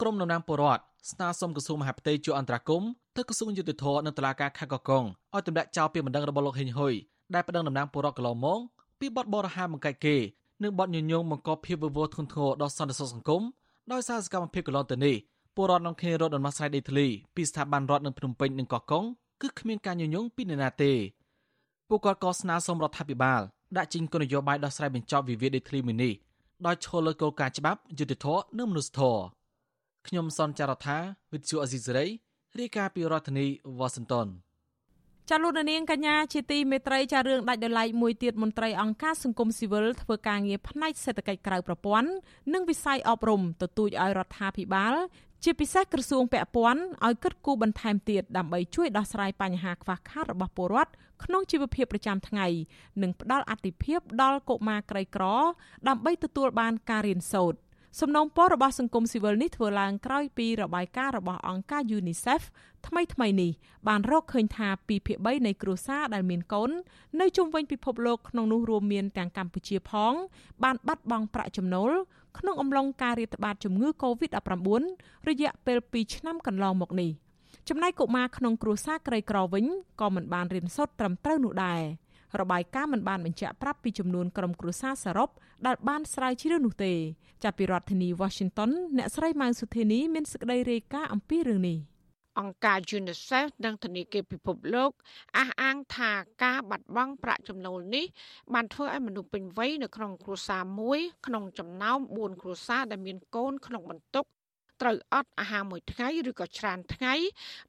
ក្រមតំណាងពលរដ្ឋស្នើសុំក្រសួងមហាផ្ទៃជួយអន្តរាគមន៍ ទៅក្រសួងយុតិធធនិងតុលាការខេត្តកកុងឲ្យទម្លាក់ចោលពាក្យបណ្ដឹងរបស់លោកហេងហ៊ុយដែលប្តឹងតំណាងពលរដ្ឋកន្លងមកពីបទបរិហាបង្កាច់គេនិងបទញុយញងបង្កភាពវឹកវរធ្ងន់ធ្ងរដល់សន្តិសុខសង្គមដោយសារសកម្មភាពកន្លងទៅនេះពលរដ្ឋក្នុងគ្នារត់ដំណោះស្រាយដីធ្លីពីស្ថាប័នរដ្ឋនៅភ្នំពេញនិងកោះកុងគឺគ្មានការញុយញងពីនរណាទេពួកគាត់ក៏ស្នើសុំរដ្ឋាភិបាលដាក់ចេញគោលនយោបាយដោះស្រាយបញ្ចប់វិវាទដីធ្លីមួយនេះដោយឈលលើគោលការណ៍ច្បាប់យុត្តិធម៌និងមនុស្សធម៌ខ្ញុំសនចាររថាវិទ្យុអេស៊ីសេរី រាយការណ៍ពីរដ្ឋធានីវ៉ាស៊ីនតោនចាលោកនាងកញ្ញាជាទីមេត្រីចារឿងដាច់ដោយឡែកមួយទៀតមន្ត្រីអង្គការសង្គមស៊ីវិលធ្វើការងារផ្នែកសេដ្ឋកិច្ចក្រៅប្រព័ន្ធនិងវិស័យអប់រំទទូចឲ្យរដ្ឋាភិបាល ជាពិសេសក្រសួងពាក់ព័ន្ធឲ្យគិតគូរបន្ថែមទៀតដើម្បីជួយដោះស្រាយបញ្ហាខ្វះខាតរបស់ពលរដ្ឋក្នុងជីវភាពប្រចាំថ្ងៃនិងផ្ដល់អតិភិបដល់កុមារក្រីក្រ ដើម្បីទទួលបានការរៀនសូត្រ សំណូមពររបស់សង្គមស៊ីវិលនេះធ្វើឡើងក្រោយពីរបាយការណ៍របស់អង្គការ UNICEF ថ្មីថ្មីនេះបានរកឃើញថា2ភាគ3នៃគ្រួសារដែលមានកូននៅជុំវិញពិភពលោកក្នុងនោះរួមមានទាំងកម្ពុជាផង បានបាត់បង់ប្រាក់ចំណូលក្នុងអំឡុងការរាតត្បាតជំងឺ Covid-19 រយៈពេល2ឆ្នាំកន្លងមកនេះចំណែកកុមារក្នុងគ្រួសារក្រីក្រវិញក៏មិនបានរៀនសូត្រត្រឹមត្រូវនោះដែរ របាយការណ៍មិនបានបញ្ជាក់ប្រាប់ពីចំនួនក្រុមគ្រួសារសរុបដែលបានស្រាវជ្រាវនោះទេ ចាប់ពីរដ្ឋធានី Washington អ្នកស្រីម៉ៅសុធានីមានសេចក្តីរាយការណ៍អំពីរឿងនេះអង្គការ UNICEF និងធនាគារពិភពលោកអះអាងថាការបាត់បង់ប្រាក់ចំណូលនេះបានធ្វើឲ្យមនុស្សពេញវ័យនៅក្នុងគ្រួសារមួយក្នុងចំណោម4គ្រួសារដែលមានកូនក្នុងបន្ទុកត្រូវអត់អាហារមួយថ្ងៃឬក៏ច្រើនថ្ងៃ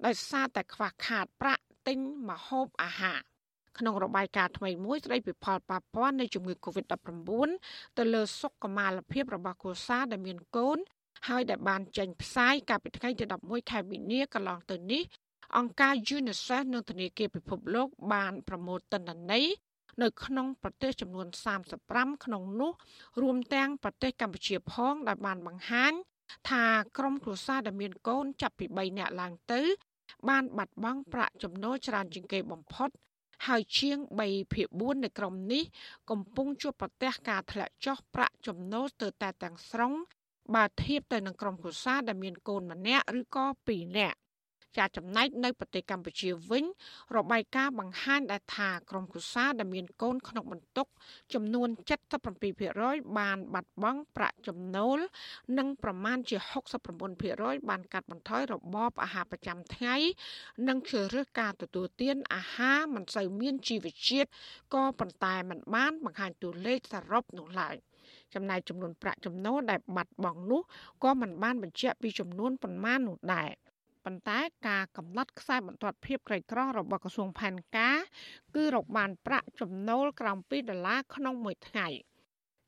ដោយសារតែខ្វះខាតប្រាក់ទិញម្ហូបអាហារ ក្នុងរបាយការណ៍ថ្មីមួយស្ដីពីផលប៉ះពាល់នៃជំងឺ Covid-19 ទៅលើសុខុមាលភាពរបស់គ្រួសារដែលមានកូនហើយដែលបានចេញផ្សាយកាលពីថ្ងៃទី11ខែមីនាកន្លងទៅនេះអង្គការ UNICEF និងធនាគារពិភពលោកបានប្រមូលទិន្នន័យនៅក្នុងប្រទេសចំនួន35ក្នុងនោះរួមទាំងប្រទេសកម្ពុជាផងដែលបានបង្ហាញថាក្រុមគ្រួសារដែលមានកូនចាប់ពី3នាក់ឡើងទៅ បានបាត់បង់ប្រាក់ចំណូលច្រើនជាងគេបំផុត ហើយជាង3ភាគ4នៃក្រុមនេះកំពុងជួបប្រទះការធ្លាក់ចុះប្រាក់ចំណូលទៅតែទាំងស្រុងបើធៀបទៅនឹងក្រុមគ្រួសារដែលមានកូនម្នាក់ឬក៏ពីរនាក់ ចាចំណែកនៅប្រទេសកម្ពុជាវិញ របាយការណ៍បង្ហាញដែរថាក្រុមគ្រួសារដែលមានកូនក្នុងបន្ទុក ចំនួន77%បានបាត់បង់ប្រាក់ចំណូល និងប្រមាណជា69%បានកាត់បន្ថយរបបអាហារប្រចាំថ្ងៃ និងជ្រើសរើសការទទួលទានអាហារមិនសូវមានជីវជាតិក៏ប៉ុន្តែมันបានបង្ហាញតួលេខសរុបនោះឡើយចំណែកចំនួនប្រាក់ចំណូលដែលបាត់បង់នោះក៏មិនបានបញ្ជាក់ពីចំនួនប៉ុន្មាននោះដែរ ប៉ុន្តែការកំណត់ខ្សែបន្ទាត់ភាពក្រីក្ររបស់ក្រសួងផែនការ គឺរកបានប្រាក់ចំណូលក្រោម2ដុល្លារក្នុងមួយថ្ងៃ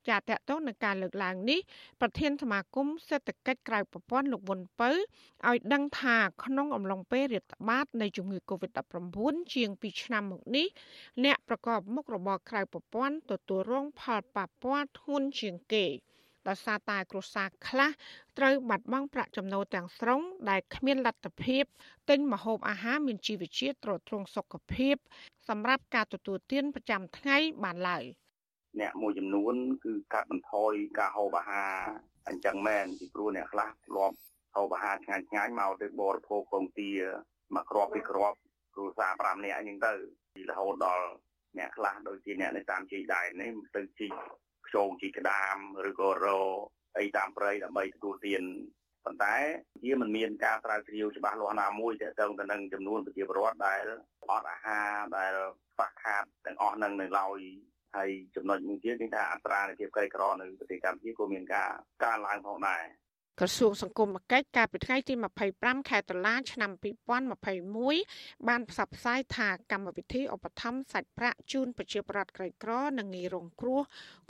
ចាតតទៅនឹងការលើកឡើងនេះប្រធានសមាគមសេដ្ឋកិច្ចក្រៅប្រព័ន្ធលោកវុនពៅឲ្យដឹងថាក្នុងអំឡុងពេលរាតត្បាតនៃជំងឺ Covid-19 ជាង2ឆ្នាំមកនេះអ្នកប្រកបមុខរបរក្រៅប្រព័ន្ធទទួលរងផលប៉ះពាល់ធ្ងន់ជាងគេ។ ដោយសារតែគ្រួសារខ្លះត្រូវបាត់បង់ប្រាក់ចំណូលទាំងស្រុងដែលគ្មានលទ្ធភាពទិញម្ហូបអាហារមានជីវជាតិទ្រទ្រង់សុខភាព សម្រាប់ការទទួលទានប្រចាំថ្ងៃបានឡើយអ្នកមួយចំនួន គឺកាត់បន្ថយការហូបអាហារអញ្ចឹងមែនពីព្រោះអ្នកខ្លះធ្លាប់ហូបអាហារឆ្ងាញ់ឆ្ងាញ់មកទៅបរិភោគពងទាមកគ្រាប់ពីគ្រាប់គ្រួសារ5នាក់អញ្ចឹងទៅរហូតដល់អ្នកខ្លះដូចជាអ្នកនៅតាមជីដែននេះទៅជី ខ្យងជីក្តាមឬក៏រអីតាមព្រៃដើម្បីទទួលទានប៉ុន្តែវាមិនមានការស្រាវជ្រាវច្បាស់លាស់ណាមួយទាក់ទងទៅនឹងចំនួនប្រជាពលរដ្ឋដែលអត់អាហារដែលខ្វះខាតទាំងអស់នឹងនៅឡើយហើយចំណុចមួយទៀតគឺថាអត្រានៃភាពក្រីក្រនៅប្រទេសកម្ពុជាក៏មានការកើនឡើងផងដែរ ក្រសួងសង្គមកិច្ចកាលពីថ្ងៃទី25ខែតុលាឆ្នាំ2021បានផ្សព្វផ្សាយថាកម្មវិធីឧបត្ថម្ភសាច់ប្រាក់ជូនប្រជាពលរដ្ឋក្រីក្រនិងងាយរងគ្រោះ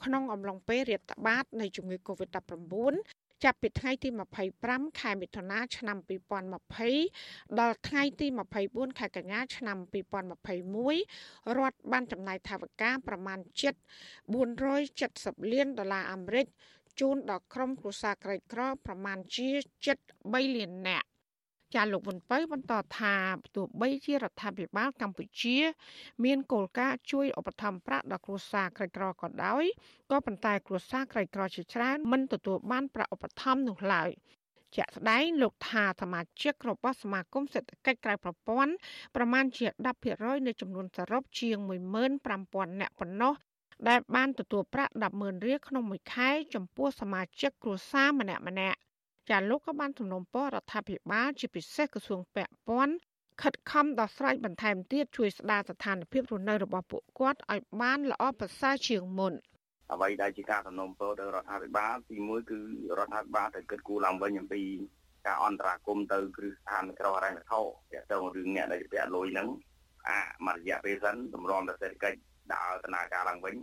ក្នុងអំឡុងពេលរាតត្បាតនៃជំងឺ Covid-19 ចាប់ពីថ្ងៃទី25ខែមិថុនាឆ្នាំ2020ដល់ថ្ងៃទី24ខែកញ្ញាឆ្នាំ2021រដ្ឋបានចំណាយថវិកាប្រមាណជិត470លានដុល្លារអាមេរិក ជូនដល់ក្រុមគ្រួសារក្រីក្រប្រមាណជា73លាននាក់ចាលោកវុនពៅបន្តថាទោះបីជារដ្ឋាភិបាលកម្ពុជា មានគោលការណ៍ជួយឧបត្ថម្ភប្រាក់ដល់គ្រួសារក្រីក្រក៏ដោយក៏ប៉ុន្តែគ្រួសារក្រីក្រជាច្រើនមិនទទួលបានប្រាក់ឧបត្ថម្ភនោះឡើយជាក់ស្ដែងលោកថាសមាជិករបស់សមាគមសេដ្ឋកិច្ចក្រៅប្រព័ន្ធប្រមាណជា10%នៃចំនួនសរុបជាង15000នាក់ប៉ុណ្ណោះ ដែលបានទទួលប្រាក់100,000រៀលក្នុងមួយខែចំពោះសមាជិកគ្រួសារម្នាក់ម្នាក់ចាលោកក៏បានសំណូមពររដ្ឋាភិបាលជាពិសេសក្រសួងពាក់ព័ន្ធខិតខំដោះស្រាយបន្ថែមទៀតជួយស្ដារស្ថានភាពរស់នៅរបស់ពួកគាត់ឲ្យបានល្អប្រសើរជាងមុនអ្វីដែលជាការសំណូមពរទៅរដ្ឋាភិបាលទីមួយគឺរដ្ឋាភិបាលត្រូវគិតគូរឡើងវិញអំពីការអន្តរាគមន៍ទៅគ្រឹះស្ថានក្រហរ៉ែវត្ថុទាក់ទងរឿងអ្នកដែលពាក់លុយហ្នឹងអាមួយរយៈពេលសិនតម្រាំទៅសេដ្ឋកិច្ច ដើរដំណើរការឡើងវិញ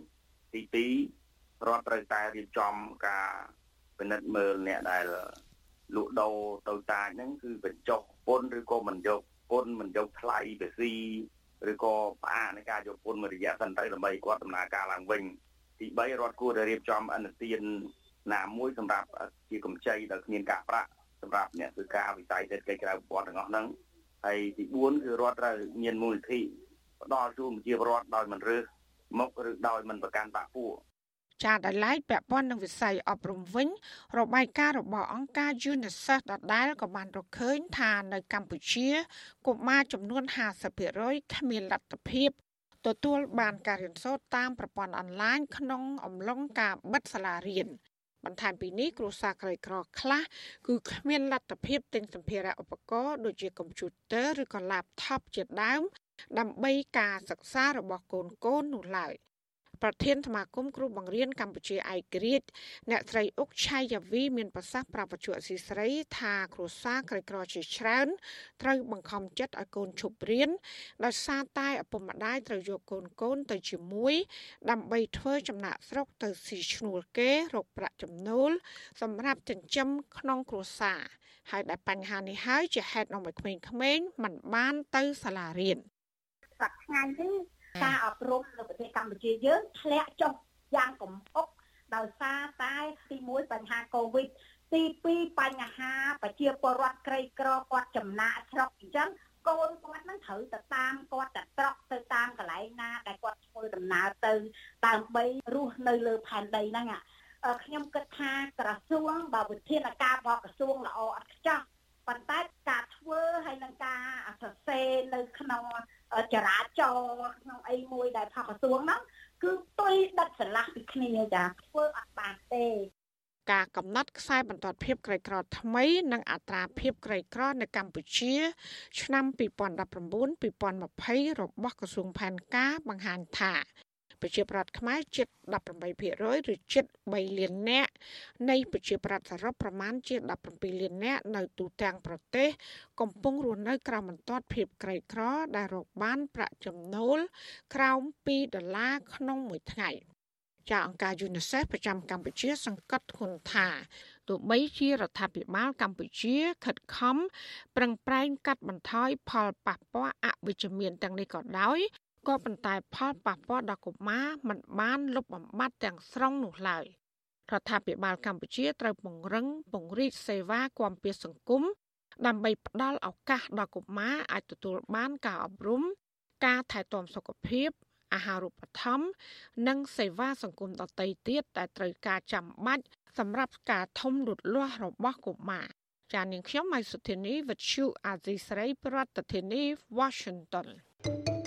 ទី2រដ្ឋត្រូវតែរៀបចំការពិនិត្យមើលអ្នកដែលលក់ដូរទៅតាចហ្នឹងគឺបញ្ចុះពន្ធឬក៏មិនយកពន្ធមិនយកថ្លៃបេស៊ីឬក៏ផ្អាកនៃការយកពន្ធមួយរយៈសិនទៅដើម្បីគាត់ដំណើរការឡើងវិញទី3រដ្ឋគួរតែរៀបចំអនុទានណាមួយសម្រាប់ជាកម្ចីដែលគ្មានការប្រាក់សម្រាប់អ្នកធ្វើការវិស័យសេដ្ឋកិច្ចក្រៅប្រព័ន្ធទាំងអស់ហ្នឹងហើយទី4គឺរដ្ឋត្រូវមានមូលនិធិផ្ដល់ជូនប្រជាពលរដ្ឋដោយមិនរើស មុខឬដោយមិនប្រកាន់បាក់ពួកចាដឡៃពាក់ព័ន្ធនឹងវិស័យអប់រំវិញ របាយការណ៍របស់អង្គការ UNICEF ដដែលក៏បានរកឃើញថានៅកម្ពុជាកុមារចំនួន50%គ្មានលទ្ធភាពទទួលបានការរៀនសូត្រតាមប្រព័ន្ធអនឡាញក្នុងអំឡុងការបិទសាលារៀនបន្ថែមពីនេះគ្រួសារក្រីក្រខ្លះគឺគ្មានលទ្ធភាពទិញសម្ភារៈឧបករណ៍ដូចជាកុំព្យូទ័រឬក៏ laptop ជាដើម ដើម្បីការសិក្សារបស់កូនកូននោះឡើយប្រធានសមាគមគ្រូបង្រៀនកម្ពុជាឯករាជ្យអ្នកស្រីអុកឆៃយ៉ាវីមានប្រសាសន៍ប្រាប់វិទ្យុអសីស្រីថាគ្រួសារក្រីក្រជាច្រើនត្រូវបង្ខំចិត្តឲ្យកូនឈប់រៀនដោយសារតែឪពុកម្ដាយត្រូវយកកូនកូនទៅជាមួយ ដើម្បីធ្វើចំណាក់ស្រុកទៅស៊ីឈ្នួលគេរកប្រាក់ចំណូល សម្រាប់ចិញ្ចឹមក្នុងគ្រួសារហើយដែលបញ្ហានេះហើយជាហេតុនាំឲ្យក្មេងៗមិនបានទៅសាលារៀន សប្តាហ៍នេះការអប់រំនៅប្រទេសកម្ពុជាយើងធ្លាក់ចុះយ៉ាងគំហុកដោយសារតែទី1បញ្ហាកូវីដទី2បញ្ហាប្រជាពលរដ្ឋក្រីក្រគាត់ចំណាក់ស្រុកអញ្ចឹងកូនគាត់នឹងត្រូវទៅតាមគាត់ទៅត្រកទៅតាមកន្លែងណាដែលគាត់ធ្វើដំណើរទៅដើម្បីរស់នៅលើផែនដីហ្នឹងខ្ញុំគិតថាក្រសួងបើវិធានការរបស់ក្រសួងល្អអត់ខ្ចោះប៉ុន្តែការធ្វើហើយនឹងការសរសេរនៅក្នុង ចរាចរណ៍ក្នុងអីមួយដែលថាក្រសួងហ្នឹងគឺទុយដិតស្រឡះពីគ្នាចាធ្វើអត់បានទេការកំណត់ខ្សែបន្ទាត់ភាពក្រីក្រថ្មី និងអត្រាភាពក្រីក្រនៅកម្ពុជា ឆ្នាំ2019-2020របស់ក្រសួងផែនការបង្ហាញថា ប្រជាប្រដ្ឋខ្មែរជិត18%ឬជិត3លាននាក់នៃប្រជាប្រដ្ឋសរុបប្រមាណជា17លាននាក់នៅទូទាំងប្រទេស កំពុងរស់នៅក្រោមបន្ទាត់ភាពក្រីក្រដែលរកបានប្រាក់ចំណូលក្រោម2ដុល្លារក្នុងមួយថ្ងៃចាអង្គការ UNICEF ប្រចាំកម្ពុជា សង្កត់ធ្ងន់ថាទោះបីជារដ្ឋាភិបាលកម្ពុជាខិតខំប្រឹងប្រែងកាត់បន្ថយផលប៉ះពាល់អវិជ្ជមានទាំងនេះក៏ដោយ ក៏ប៉ុន្តែផលប៉ះពាល់ដល់កុមារមិនបានលុបបំបាត់ទាំងស្រុងនោះឡើយរដ្ឋាភិបាលកម្ពុជាត្រូវពង្រឹងពង្រីកសេវាគាំពារសង្គមដើម្បីផ្ដល់ឱកាសដល់កុមារអាចទទួលបានការអប់រំ ការថែទាំសុខភាពអាហារូបត្ថម្ភនិងសេវាសង្គមដទៃទៀតដែលត្រូវការចាំបាច់សម្រាប់ការធំលូតលាស់របស់កុមារចាននាងខ្ញុំម៉ៃសុធានីវិទ្យុអាស៊ីស្រីប្រធានាធិបតី Washington thank you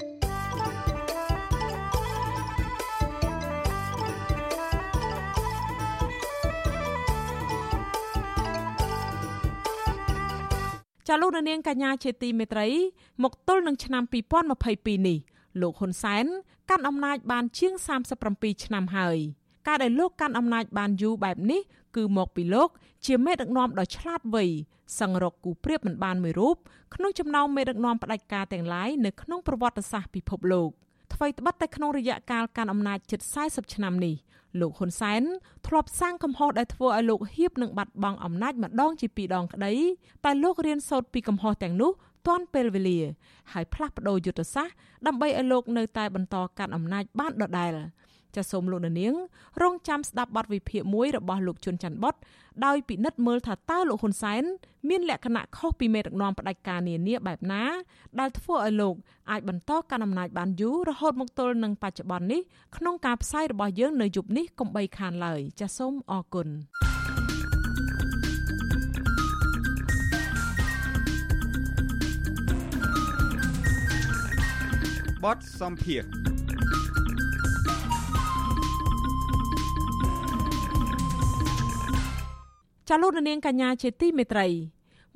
ចាលោកនាងកញ្ញាជាទីមេត្រី មកទល់នឹងឆ្នាំ2022នេះលោកហ៊ុនសែនកាន់អំណាចបានជាង37ឆ្នាំហើយការដែលលោកកាន់អំណាចបានយូរបែបនេះគឺមកពីលោក ជាមេដឹកនាំដ៏ឆ្លាតវៃសង្រកគូប្រៀបមិនបានមួយរូបក្នុងចំណោមមេដឹកនាំផ្ដាច់ការទាំងឡាយនៅក្នុងប្រវត្តិសាស្ត្រពិភពលោក ថ្មីត្បិតតែក្នុងរយៈកាលកាន់អំណាចជិត40ឆ្នាំនេះលោកហ៊ុនសែនធ្លាប់សាងកំហុសដែលធ្វើឲ្យលោកហៀបនឹងបាត់បង់អំណាចម្ដងជាពីរដងក្តីតែលោករៀនសូត្រពីកំហុសទាំងនោះទាន់ពេលវេលា ហើយផ្លាស់ប្តូរយុទ្ធសាស្ត្រដើម្បីឲ្យលោកនៅតែបន្តកាន់អំណាចបានដដែល ចាសសូមលោកនាងរងចាំស្ដាប់បទវិភាគមួយរបស់លោកជុនច័ន្ទបុតដោយពិនិត្យមើលថាតើលោកហ៊ុនសែនមានលក្ខណៈខុសពីមេដឹកនាំផ្ដាច់ការនានាបែបណា ដែលធ្វើឲ្យលោកអាចបន្តកាន់អំណាចបានយូររហូតមកទល់នឹងបច្ចុប្បន្ននេះក្នុងការផ្សាយរបស់យើងនៅយប់នេះកុំបីខានឡើយចាសសូមអរគុណបទសំភារ ចាលោកនាងកញ្ញាជាទីមេត្រី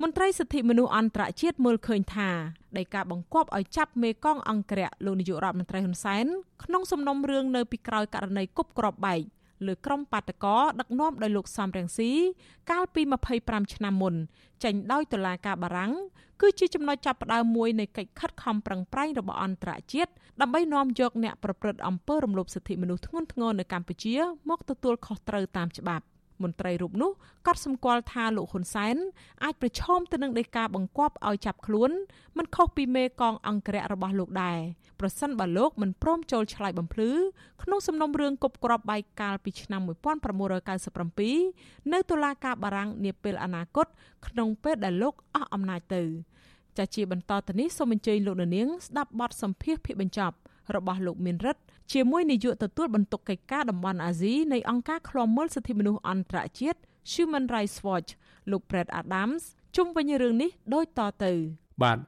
មន្ត្រីសិទ្ធិមនុស្សអន្តរជាតិមើលឃើញថាដោយការបង្គាប់ឲ្យចាប់មេកងអង្គរៈលោកនាយករដ្ឋមន្ត្រីហ៊ុនសែនក្នុងសំណុំរឿងនៅពីក្រោយករណីគប់ក្របបែកលើក្រុមបាតកោដឹកនាំដោយលោកសំរងស៊ីកាលពី25ឆ្នាំមុនចេញដោយតុលាការបារាំងគឺជាចំណុចចាប់ផ្ដើមមួយនៃកិច្ចខិតខំប្រឹងប្រែងរបស់អន្តរជាតិដើម្បីនាំយកអ្នកប្រព្រឹត្តអំពើរំលោភសិទ្ធិមនុស្សធ្ងន់ធ្ងរនៅកម្ពុជាមកទទួលខុសត្រូវតាមច្បាប់ មន្ត្រីរូបនោះក៏សម្គាល់ថាលោកហ៊ុនសែនអាចប្រឈមទៅនឹងដីកាបង្គាប់ឲ្យចាប់ខ្លួនមិនខុសពីមេកងអង្គរៈរបស់លោកដែរប្រសិនបើលោកមិនព្រមចូលឆ្លើយបំភ្លឺក្នុងសំណុំរឿងគប់ក្របបែកកាលពីឆ្នាំ1997នៅតុលាការបារាំងនាពេលអនាគតក្នុងពេលដែលលោកអស់អំណាចទៅចាជាបន្តទៅនេះសូមអញ្ជើញលោកនាងស្ដាប់បទសម្ភាសន៍ភាគបញ្ចប់ របស់លោកមានរិទ្ធជាមួយនាយកទទួលបន្ទុកកិច្ចការតំបន់អាស៊ីនៃអង្គការឃ្លាំមើលសិទ្ធិមនុស្សអន្តរជាតិ Human Rights Watch លោក Brett Adams ជុំវិញរឿងនេះដូចតទៅ បាទ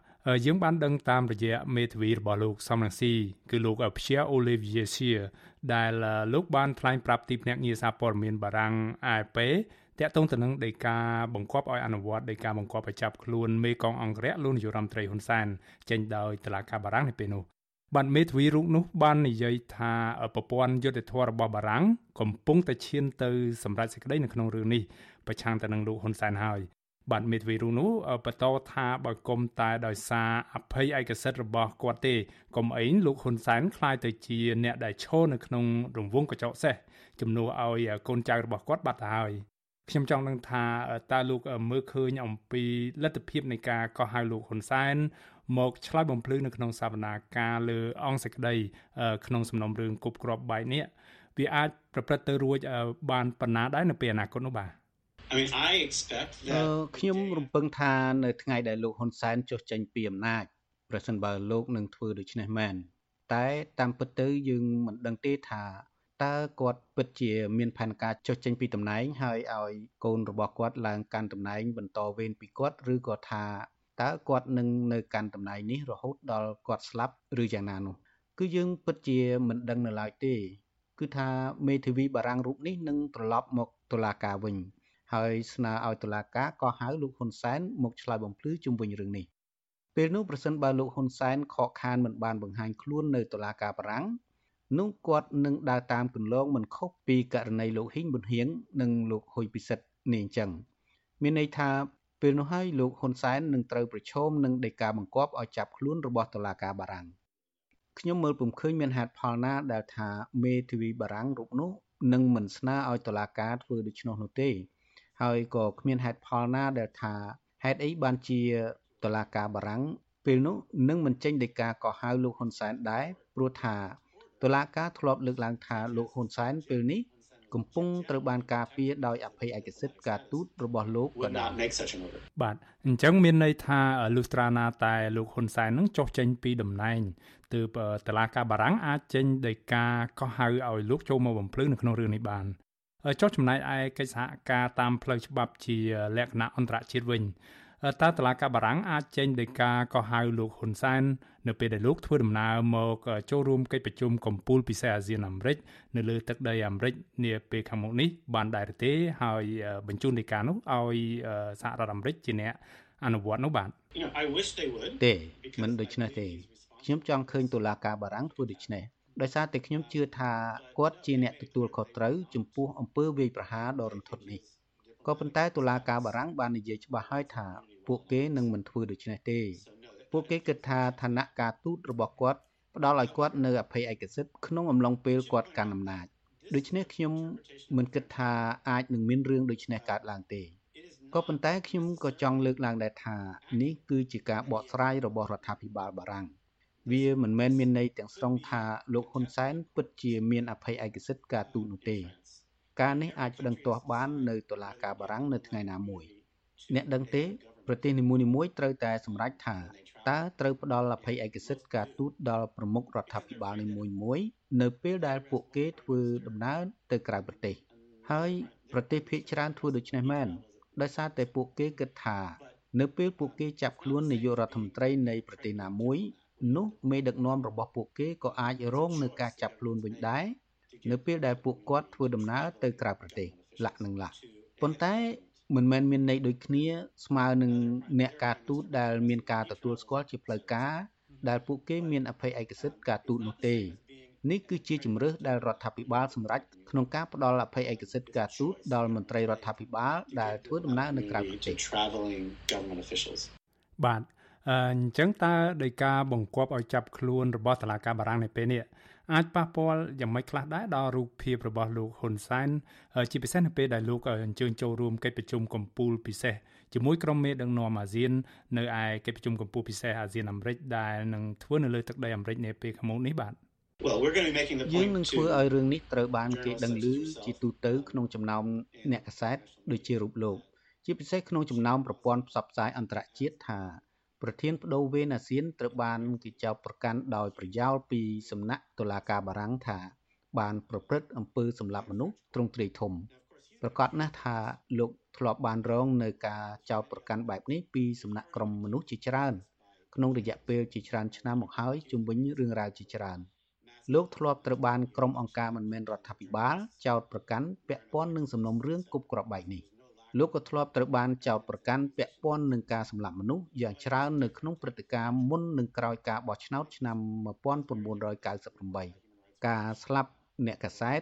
យើងបានដឹងតាមរយៈមេធាវីរបស់លោកសំរងស៊ីគឺលោកព្យាអូលីវីសៀដែលលោកបានថ្លែងប្រាប់ទីភ្នាក់ងារសារព័ត៌មានបារាំង AFP តាក់ទងទៅនឹងដីកាបង្គាប់ឲ្យអនុវត្តដីកាបង្គាប់ឲ្យចាប់ខ្លួនមេកងអង្គរៈលោកនាយរដ្ឋមន្ត្រីហ៊ុនសែនចេញដោយតុលាការបារាំងនៅពេលនោះ បានមេធាវីរូបនោះបាននិយាយថាប្រព័ន្ធយុត្តិធម៌របស់បារាំងកំពុងតែឈានទៅសម្រាប់សេចក្តីនៅក្នុងរឿងនេះប្រឆាំងទៅនឹងលោកហ៊ុនសែនហើយបាទមេធាវីរូបនោះបន្តថាបើគុំតែដោយសារអភ័យឯកសិទ្ធិរបស់គាត់ទេកុំអីលោកហ៊ុនសែនคล้ายទៅជាអ្នកដែលឈរនៅក្នុងរង្វង់កញ្ចក់សេះជំនួសឲ្យកូនចៅរបស់គាត់បាត់ទៅហើយខ្ញុំចង់ដឹងថាតើលោកមើលឃើញអំពីលទ្ធភាពនៃការកោះហៅលោកហ៊ុនសែន មកឆ្លើយបំភ្លឺនៅក្នុងសវនាការលើអង្គសេចក្តីក្នុងសំណុំរឿងគប់ក្របបែកនេះវាអាចប្រព្រឹត្តទៅរួចបានប៉ុណ្ណាដែរនៅពេលអនាគតនោះបាទ I mean I expect that ខ្ញុំរំពឹងថានៅថ្ងៃដែលលោកហ៊ុនសែនចុះចេញពីអំណាចប្រសិនបើលោកនឹងធ្វើដូច្នេះមែនតែតាមពិតទៅយើងមិនដឹងទេថាតើគាត់ពិតជាមានផែនការចុះចេញពីតំណែងហើយឲ្យកូនរបស់គាត់ឡើងកាន់តំណែងបន្តវេនពីគាត់ឬក៏ថា តើគាត់នឹងនៅកាន់តំណែងនេះរហូតដល់គាត់ស្លាប់ឬយ៉ាងណានោះគឺយើងពិតជាមិនដឹងនៅឡើយទេ គឺថាមេធាវីបារាំងរូបនេះនឹងត្រឡប់មកតុលាការវិញ ហើយស្នើឲ្យតុលាការក៏ហៅលោកហ៊ុនសែនមកឆ្លើយបំភ្លឺជុំវិញរឿងនេះពេលនោះប្រសិនបើលោកហ៊ុនសែនខកខានមិនបានបង្ហាញខ្លួននៅតុលាការបារាំងនោះគាត់នឹងដើរតាមគន្លងមិនខុសពីករណីលោកហ៊ីងប៊ុនហៀងនិងលោកហ៊ុយពិសិដ្ឋនេះអញ្ចឹងមានន័យថា ពេលនោះហើយលោកហ៊ុនសែននឹងត្រូវប្រឈមនឹងដីកាបង្គាប់ឲ្យចាប់ខ្លួនរបស់តុលាការបារាំងខ្ញុំមើលពុំឃើញមានហេតុផលណាដែលថាមេធាវីបារាំងរូបនោះនឹងមិនស្នើឲ្យតុលាការធ្វើដូច្នោះនោះទេ ហើយក៏គ្មានហេតុផលណាដែលថាហេតុអីបានជាតុលាការបារាំងពេលនោះនឹងមិនចេញដីកាកោះហៅលោកហ៊ុនសែនដែរព្រោះថាតុលាការធ្លាប់លើកឡើងថាលោកហ៊ុនសែនពេលនេះ កំពុងត្រូវបានការពារដោយអភ័យឯកសិទ្ធិការទូតរបស់លោកក៏ដោយបាទអញ្ចឹងមានន័យថាលុះត្រាណាតែលោកហ៊ុនសែននឹងចុះចេញពីតំណែងទើបតឡាការបារាំងអាចចេញដោយការកោះហៅឲ្យលោកចូលមកបំភ្លឺនៅក្នុងរឿងនេះបានចុះចំណែកឯកិច្ចសហការតាមផ្លូវច្បាប់ជាលក្ខណៈអន្តរជាតិវិញ តើតឡាកាបារាំងអាចចេញដោយការកោះហៅលោកហ៊ុនសែននៅពេលដែលលោកធ្វើដំណើរមកចូលរួមកិច្ចប្រជុំកំពូលពិសេសអាស៊ានអាមេរិកនៅលើទឹកដីអាមេរិកនាពេលខាងមុខនេះបានដែរទេហើយបញ្ជូនដីកានោះឲ្យសហរដ្ឋអាមេរិកជាអ្នកអនុវត្តនោះបាទទេមិនដូច្នេះទេខ្ញុំចង់ឃើញតុលាការបារាំងធ្វើដូច្នេះដោយសារតែខ្ញុំជឿថាគាត់ជាអ្នកទទួលខុសត្រូវចំពោះអំពើវាយប្រហារដ៏រន្ធត់នេះ ក៏ប៉ុន្តែតុលាការបារាំងបាននិយាយច្បាស់ហើយថាពួកគេនឹងមិនធ្វើដូច្នេះទេ ពួកគេគិតថាឋានៈការទូតរបស់គាត់ផ្ដល់ឲ្យគាត់នៅអភ័យឯកសិទ្ធិក្នុងអំឡុងពេលគាត់កាន់អំណាចដូច្នេះខ្ញុំមិនគិតថាអាចនឹងមានរឿងដូចនេះកើតឡើងទេក៏ប៉ុន្តែខ្ញុំក៏ចង់លើកឡើងដែរថានេះគឺជាការបកស្រាយរបស់រដ្ឋាភិបាលបារាំងវាមិនមែនមានន័យទាំងស្រុងថាលោកហ៊ុនសែនពិតជាមានអភ័យឯកសិទ្ធិការទូតនោះទេ ការនេះអាចប្តឹងទាស់បាននៅតុលាការបារាំងនៅថ្ងៃណាមួយ អ្នកដឹងទេប្រទេសនីមួយៗត្រូវតែសម្រេចថាតើត្រូវផ្ដល់អភ័យឯកសិទ្ធិការទូតដល់ប្រមុខរដ្ឋាភិបាលនីមួយៗនៅពេលដែលពួកគេធ្វើដំណើរទៅក្រៅប្រទេស ហើយប្រទេសភាគច្រើនធ្វើដូច្នេះមែនដោយសារតែពួកគេគិតថានៅពេលពួកគេចាប់ខ្លួននាយករដ្ឋមន្ត្រីនៃប្រទេសណាមួយនោះមេដឹកនាំរបស់ពួកគេក៏អាចរងនឹងការចាប់ខ្លួនវិញដែរ នៅពេលដែលពួកគាត់ធ្វើដំណើរទៅក្រៅប្រទេសលក្ខនឹងលក្ខប៉ុន្តែមិនមែនមានន័យដូចគ្នាស្មើនឹងអ្នកការទូតដែលមានការទទួលស្គាល់ជាផ្លូវការដែលពួកគេមានអភ័យឯកសិទ្ធិការទូតនោះទេនេះគឺជាជំរើសដែលរដ្ឋាភិបាលសម្រេចក្នុងការផ្ដល់អភ័យឯកសិទ្ធិការទូតដល់មន្ត្រីរដ្ឋាភិបាលដែលធ្វើដំណើរនៅក្រៅប្រទេសបាទអញ្ចឹងតើដោយការបង្គាប់ឲ្យចាប់ខ្លួនរបស់តុលាការបារាំងនៅពេលនេះ អាចប៉ះពាល់យ៉ាងម៉េចខ្លះដែរដល់រូបភាពរបស់លោកហ៊ុនសែនជាពិសេសនៅពេលដែលលោកអញ្ជើញចូលរួមកិច្ចប្រជុំកំពូលពិសេសជាមួយក្រុមមេដឹកនាំអាស៊ាននៅឯកិច្ចប្រជុំកំពូលពិសេសអាស៊ានអាមេរិកដែលនឹងធ្វើនៅលើទឹកដីអាមេរិកនាពេលខាងមុខនេះបាទយើងនឹងធ្វើឲ្យរឿងនេះត្រូវបានគេដឹងឮជាទូទៅក្នុងចំណោមអ្នកកសែតដូចជារូបលោក ជាពិសេសក្នុងចំណោមប្រព័ន្ធផ្សព្វផ្សាយអន្តរជាតិថា ប្រធានបដូវវេនអាស៊ានត្រូវបានគេចោទប្រកាន់ដោយប្រយោលពីសំណាក់តុលាការបារាំងថា បានប្រព្រឹត្តអំពើសម្លាប់មនុស្សទ្រង់ទ្រាយធំប្រកាសណាស់ថាលោកធ្លាប់បានរងនៅការចោទប្រកាន់បែបនេះពីសំណាក់ក្រុមមនុស្សជាច្រើន ក្នុងរយៈពេលជាច្រើនឆ្នាំមកហើយជំវិញរឿងរ៉ាវជាច្រើនលោកធ្លាប់ត្រូវបានក្រុមអង្គការមិនមែនរដ្ឋាភិបាលចោទប្រកាន់ពាក់ព័ន្ធនឹងសំណុំរឿងគប់គ្រាប់បែកនេះ។ លោកក៏ធ្លាប់ត្រូវបានចោទប្រកាន់ពាក់ព័ន្ធនឹងការសម្លាប់មនុស្សយ៉ាងច្រើននៅក្នុងព្រឹត្តិការណ៍មុននឹងក្រោយការបោះឆ្នោតឆ្នាំ1998ការស្លាប់អ្នកកាសែត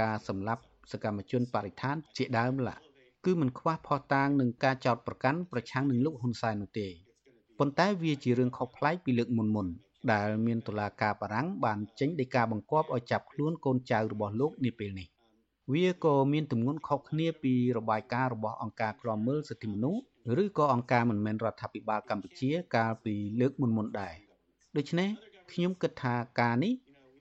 ការសម្លាប់សកម្មជនបរិស្ថានជាដើមឡាគឺមិនខ្វះផុសតាងនឹងការចោទប្រកាន់ប្រឆាំងនឹងលោកហ៊ុនសែននោះទេប៉ុន្តែវាជារឿងខុសប្លែកពីលើកមុនមុនដែលមានតុលាការបារាំងបានចេញដីកាបង្គាប់ឲ្យចាប់ខ្លួនកូនចៅរបស់លោកនាពេលនេះ វាក៏មានទម្ងន់ខុសគ្នាពីរបាយការណ៍របស់អង្គការឃ្លាំមើលសិទ្ធិមនុស្សឬក៏អង្គការមិនមែនរដ្ឋាភិបាលកម្ពុជាកាលពីលើកមុនមុនដែរដូច្នេះខ្ញុំគិតថាការនេះ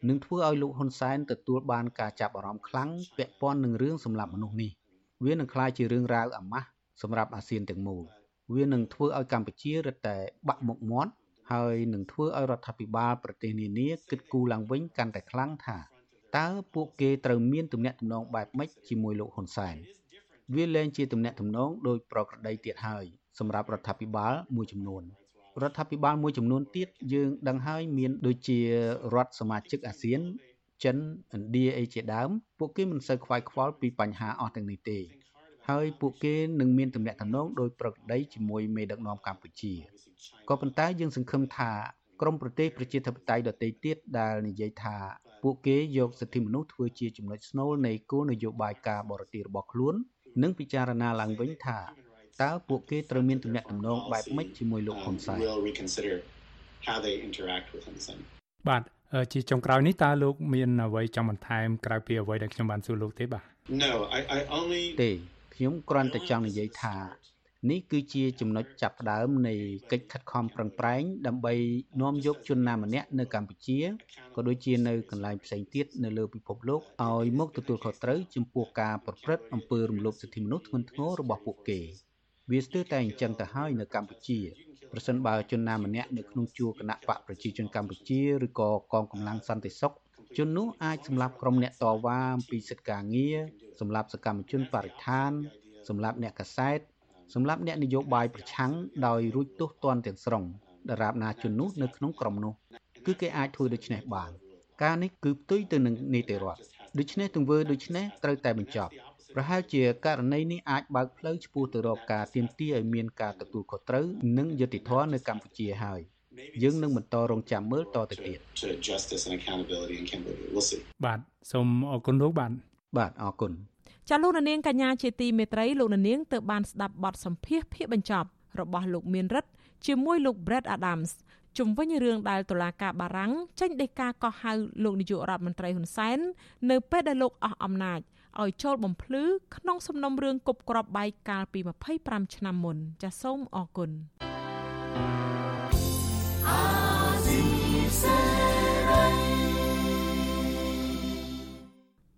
នឹងធ្វើឲ្យលោកហ៊ុនសែនទទួលបានការចាប់អារម្មណ៍ខ្លាំងពាក់ព័ន្ធនឹងរឿងសម្លាប់មនុស្សនេះវានឹងក្លាយជារឿងរ៉ាវអាម៉ាស់សម្រាប់អាស៊ានទាំងមូលវានឹងធ្វើឲ្យកម្ពុជារឹតតែបាក់មុខមាត់ហើយនឹងធ្វើឲ្យរដ្ឋាភិបាលប្រទេសនានាគិតគូរឡើងវិញកាន់តែខ្លាំងថា តើពួកគេត្រូវមានទំនាក់ទំនងបែបម៉េចជាមួយលោកហ៊ុនសែនវាលែងជាទំនាក់ទំនងដោយប្រក្រតីទៀតហើយសម្រាប់រដ្ឋាភិបាលមួយចំនួនរដ្ឋាភិបាលមួយចំនួនទៀតយើងដឹងហើយមានដូចជារដ្ឋសមាជិកអាស៊ានចិនឥណ្ឌាអីជាដើមពួកគេមិនសូវខ្វាយខ្វល់ពីបញ្ហាអស់ទាំងនេះទេហើយពួកគេនឹងមានទំនាក់ទំនងដោយប្រក្រតីជាមួយមេដឹកនាំកម្ពុជាក៏ប៉ុន្តែយើងសង្ឃឹមថាក្រមប្រទេសប្រជាធិបតេយ្យដទៃទៀតដែលនិយាយថា ពួកគេយកសិទ្ធិមនុស្សធ្វើជាចំណុចស្នូលនៃគោលនយោបាយការបរទេសរបស់ខ្លួន និងពិចារណាឡើងវិញថាតើពួកគេត្រូវមានទំនាក់ទំនងបែបម៉េចជាមួយលោកហ៊ុនសែនបាទជាចុងក្រោយនេះតើលោកមានអ្វីចង់បន្ថែមក្រៅពីអ្វីដែលខ្ញុំបានសួរលោកទេបាទ No I I only ទេខ្ញុំគ្រាន់តែចង់និយាយថា នេះគឺជាចំណុចចាប់ផ្ដើមនៃកិច្ចខិតខំប្រឹងប្រែងដើម្បីនាំយកជនណាម្នាក់នៅកម្ពុជាក៏ដូចជានៅកន្លែងផ្សេងទៀតនៅលើពិភពលោកឲ្យមកទទួលខុសត្រូវចំពោះការប្រព្រឹត្តអំពើរំលោភសិទ្ធិមនុស្សធ្ងន់ធ្ងររបស់ពួកគេវាស្ទើរតែអញ្ចឹងទៅហើយនៅកម្ពុជាប្រសិនបើជនណាម្នាក់នៅក្នុងជួរគណៈបកប្រជាជនកម្ពុជាឬក៏កងកម្លាំងសន្តិសុខជននោះអាចសម្លាប់ក្រុមអ្នកតវ៉ាអំពីសិទ្ធិការងារសម្លាប់សកម្មជនបរិស្ថានសម្លាប់អ្នកកាសែត សម្រាប់អ្នកនយោបាយប្រឆាំងដោយរួចទោសទណ្ឌទាំងស្រុងដរាបណាជននោះនៅក្នុងក្រុមនោះគឺគេអាចធ្វើដូច្នេះបាន ការនេះគឺផ្ទុយទៅនឹងនីតិរដ្ឋដូច្នេះទង្វើដូច្នេះត្រូវតែបញ្ចប់ប្រហែលជាករណីនេះអាចបើកផ្លូវឆ្ពោះទៅរកការទាមទារឲ្យមានការទទួលខុសត្រូវនិងយុត្តិធម៌នៅកម្ពុជាហើយយើងនឹងបន្តរងចាំមើលតទៅទៀតបាទសូមអរគុណលោកបាទបាទអរគុណ ចាលោកនាងកញ្ញាជាទីមេត្រីលោកនាងទៅបានស្ដាប់បទសម្ភាសភាគបញ្ចប់របស់លោកមានរិទ្ធជាមួយលោក Brad Adams ជំវិញរឿងដែលតុលាការបារាំងចេញដីកាកោះហៅលោកនាយករដ្ឋមន្ត្រីហ៊ុនសែននៅពេលដែលលោកអស់អំណាចឲ្យចូលបំភ្លឺក្នុងសំណុំរឿងគប់ក្របបែកកាលពី25ឆ្នាំមុនចាសសូមអរគុណ